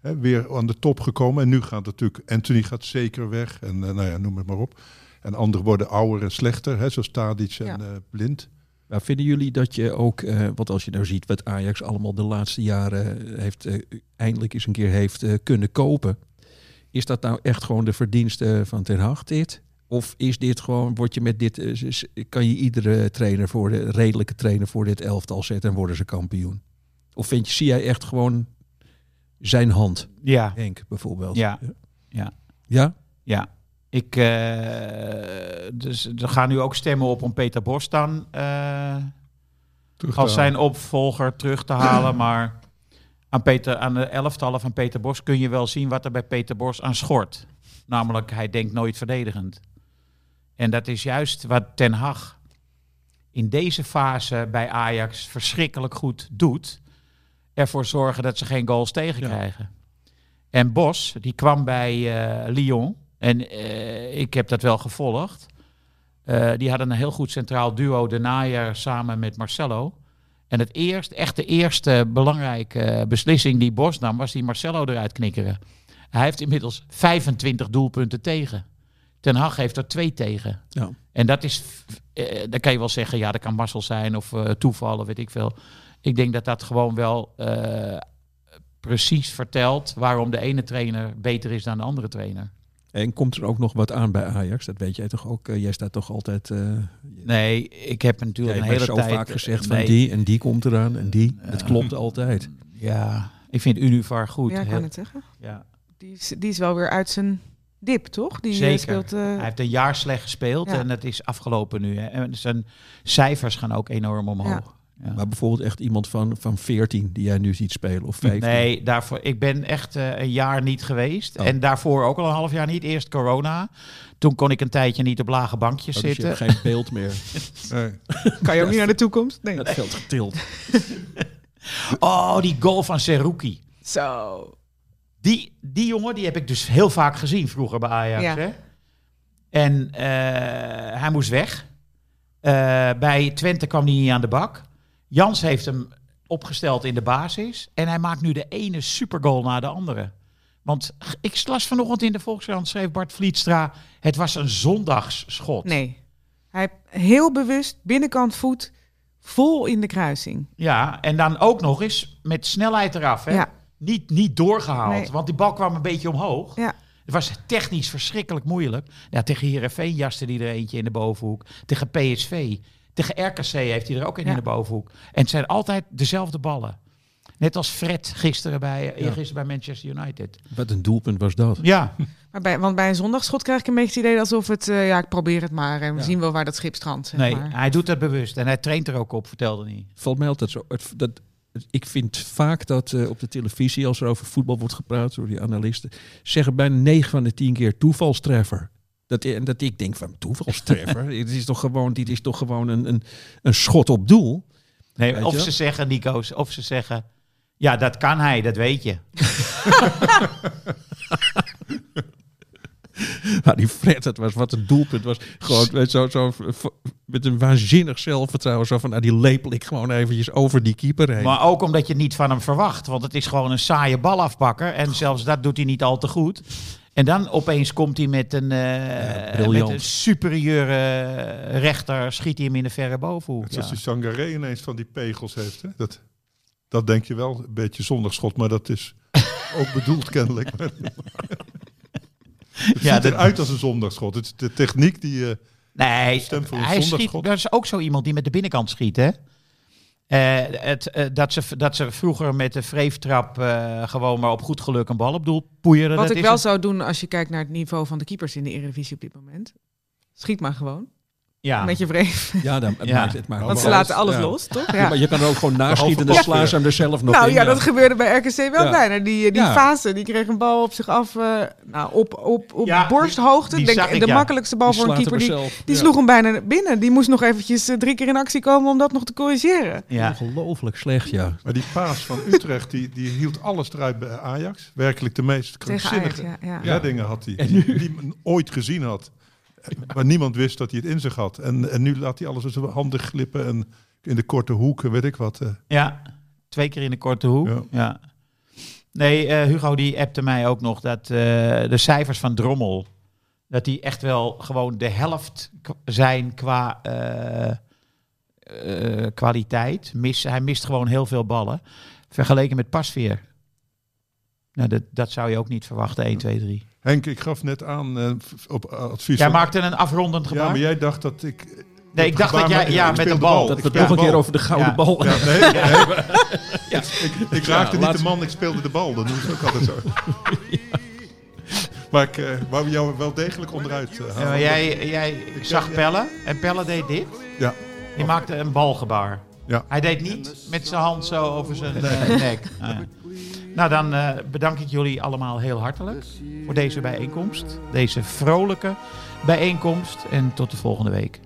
hè, weer aan de top gekomen. En nu gaat het natuurlijk, Anthony gaat zeker weg en eh, nou ja, noem het maar op. En anderen worden ouder en slechter, hè, zoals Tadic en Ja. eh, Blind. Maar vinden jullie dat je ook, eh want als je nou ziet wat Ajax allemaal de laatste jaren heeft, eindelijk eens een keer heeft kunnen kopen. Is dat nou echt gewoon de verdienste van Ten Hag dit? Of is dit gewoon, word je met dit, eh, kan je iedere trainer voor de, redelijke trainer voor dit elftal zetten en worden ze kampioen? Of vind je, zie jij echt gewoon zijn hand, Ja, Henk bijvoorbeeld? Ja. Ja. Ja? ja. Ik, eh, dus er gaan nu ook stemmen op om Peter Bos dan eh, als zijn opvolger terug te halen. Maar aan, Peter, aan de elftallen van Peter Bos kun je wel zien wat er bij Peter Bos aan schort. Namelijk, hij denkt nooit verdedigend. En dat is juist wat Ten Hag in deze fase bij Ajax verschrikkelijk goed doet. Ervoor zorgen dat ze geen goals tegenkrijgen. En Bos, die kwam bij eh, Lyon. En eh, ik heb dat wel gevolgd. Eh, die hadden een heel goed centraal duo, De Naaier samen met Marcelo. En het eerst, echt de eerste belangrijke beslissing die Bos nam, was die Marcelo eruit knikkeren. Hij heeft inmiddels 25 doelpunten tegen. Ten Hag heeft er twee tegen. Ja. En dat is, eh, dan kan je wel zeggen, ja, dat kan mazzel zijn of eh, toeval, of weet ik veel. Ik denk dat dat gewoon wel eh, precies vertelt waarom de ene trainer beter is dan de andere trainer. En komt er ook nog wat aan bij Ajax? Dat weet jij toch ook? Eh, jij staat toch altijd... eh Nee, ik heb natuurlijk een hele zo tijd... vaak gezegd nee, van die en die komt eraan en die. Dat klopt altijd. Ja, ik vind Univar goed. ja, ik kan het zeggen. ja. Die is, die is wel weer uit zijn dip, toch? Die eh, Zeker. speelt... eh, Hij heeft een jaar slecht gespeeld Ja. en het is afgelopen nu. Hè. En zijn cijfers gaan ook enorm omhoog. Ja. Maar bijvoorbeeld echt iemand van, van 14 die jij nu ziet spelen of 15. Nee, daarvoor, ik ben echt eh, een jaar niet geweest. Oh. En daarvoor ook al een half jaar niet. Eerst corona. Toen kon ik een tijdje niet op lage bankjes Oh, dus je zitten. hebt geen beeld meer. Nee. kan je ook niet naar de toekomst? Nee. Het veld getild. Oh, die goal van Seruki. Zo. Die, die jongen die heb ik dus heel vaak gezien vroeger bij Ajax. Ja. Hè? En eh, hij moest weg. Eh, bij Twente kwam hij niet aan de bak. Jans heeft hem opgesteld in de basis. En hij maakt nu de ene supergoal na de andere. Want ik las vanochtend in de Volkskrant, schreef Bart Vlietstra... het was een zondagsschot. Nee. Hij heel bewust, binnenkant voet, vol in de kruising. Ja, en dan ook nog eens met snelheid eraf. Hè? Ja. Niet, niet doorgehaald, Nee. want die bal kwam een beetje omhoog. Ja. Het was technisch verschrikkelijk moeilijk. Ja, tegen Heerenveen jaste hij er eentje in de bovenhoek. Tegen PSV. Tegen RKC heeft hij er ook een Ja. in de bovenhoek. En het zijn altijd dezelfde ballen. Net als Fred gisteren bij, eergisteren bij Manchester United. Wat een doelpunt was dat. Ja, Maar bij, want bij een zondagsschot krijg ik een beetje het idee alsof het... eh, ja, ik probeer het maar en we Ja. zien wel waar dat schip strandt. Zeg nee, maar. hij doet het bewust. En hij traint er ook op, vertelde hij. Valt mij altijd zo. Het, dat, ik vind vaak dat eh, op de televisie, als er over voetbal wordt gepraat door die analisten, zeggen bijna 9 van de 10 keer toevalstreffer. Dat, en dat ik denk van toevalstreffer. dit is toch gewoon, dit is toch gewoon een, een, een schot op doel. Nee, of je? ze zeggen, Nico's, of ze zeggen... Ja, dat kan hij, dat weet je. Maar die Fred, dat was wat een doelpunt was. Gewoon weet, zo, zo, met een waanzinnig zelfvertrouwen. Zo van, nou, die lepel ik gewoon eventjes over die keeper heen. Maar ook omdat je het niet van hem verwacht. Want het is gewoon een saaie balafpakker. En zelfs dat doet hij niet al te goed. En dan opeens komt hij met een, eh, briljant. met een superieure rechter. Schiet hij hem in de verre bovenhoek. Net Ja. zoals die Sangaré ineens van die pegels heeft. Hè? Dat, dat denk je wel, een beetje zondagschot, maar dat is ook bedoeld kennelijk. Maar het Ja, ziet dat- eruit als een zondagschot. Het is de techniek die... eh, Nee, Stem voor een hij schiet, zondagschot. dat is ook zo iemand die met de binnenkant schiet, hè? Eh, het, eh, dat, ze, dat ze vroeger met de vreeftrap eh, gewoon maar op goed geluk een bal op doel poeieren. Wat dat ik is wel zou doen als je kijkt naar het niveau van de keepers in de Eredivisie op dit moment. Schiet maar gewoon. Ja. Met je vreef. ja, dan, het Ja. maakt, het maakt Want ze laten alles ja. los, toch? Ja, Ja. maar je kan er ook gewoon naschieten en dan slaan ze hem er zelf nog Nou in. ja, dat gebeurde bij RKC wel Ja. bijna. Die, die Ja. fase, die kreeg een bal op zich af. eh, nou, op, op, op Ja, borsthoogte. die- die Denk, ik, de makkelijkste bal Die voor een keeper. Die, die Ja. sloeg hem bijna binnen. Die moest nog eventjes eh, drie keer in actie komen om dat nog te corrigeren. Ja. Ongelooflijk slecht, ja. maar die paas van Utrecht, die, die hield alles eruit bij Ajax. Werkelijk de meest krankzinnige ja. ja. reddingen had hij. Die men ooit gezien had. Maar niemand wist dat hij het in zich had. En, en nu laat hij alles uit zijn handen glippen en in de korte hoeken, weet ik wat. eh. Ja, twee keer in de korte hoek. Ja. Ja. Nee, eh, Hugo die appte mij ook nog dat eh, de cijfers van Drommel... dat die echt wel gewoon de helft zijn qua eh, kwaliteit. Mis, hij mist gewoon heel veel ballen. Vergeleken met Pasveer. Nou, dat, dat zou je ook niet verwachten, 1, 2, 3. Henk, ik gaf net aan eh, op advies Jij maakte een afrondend gebaar? Ja, maar jij dacht dat ik... nee, ik dacht dat jij... Ja, met een de bal. Dat we speel nog een keer over de gouden Ja. bal Ja, nee, nee. Ja. Ik, ik raakte niet de man, ik speelde de bal. Dat doen ze ook altijd zo. Maar ik eh, wou jou wel degelijk onderuit eh, Ja, halen. jij, jij Ik zag. Pelle en Pelle deed dit. Ja. Die maakte een balgebaar. Ja. Hij deed niet met zijn hand zo over zijn eh, nek. Ah, ja. Nou, dan eh, bedank ik jullie allemaal heel hartelijk voor deze bijeenkomst. Deze vrolijke bijeenkomst. En tot de volgende week.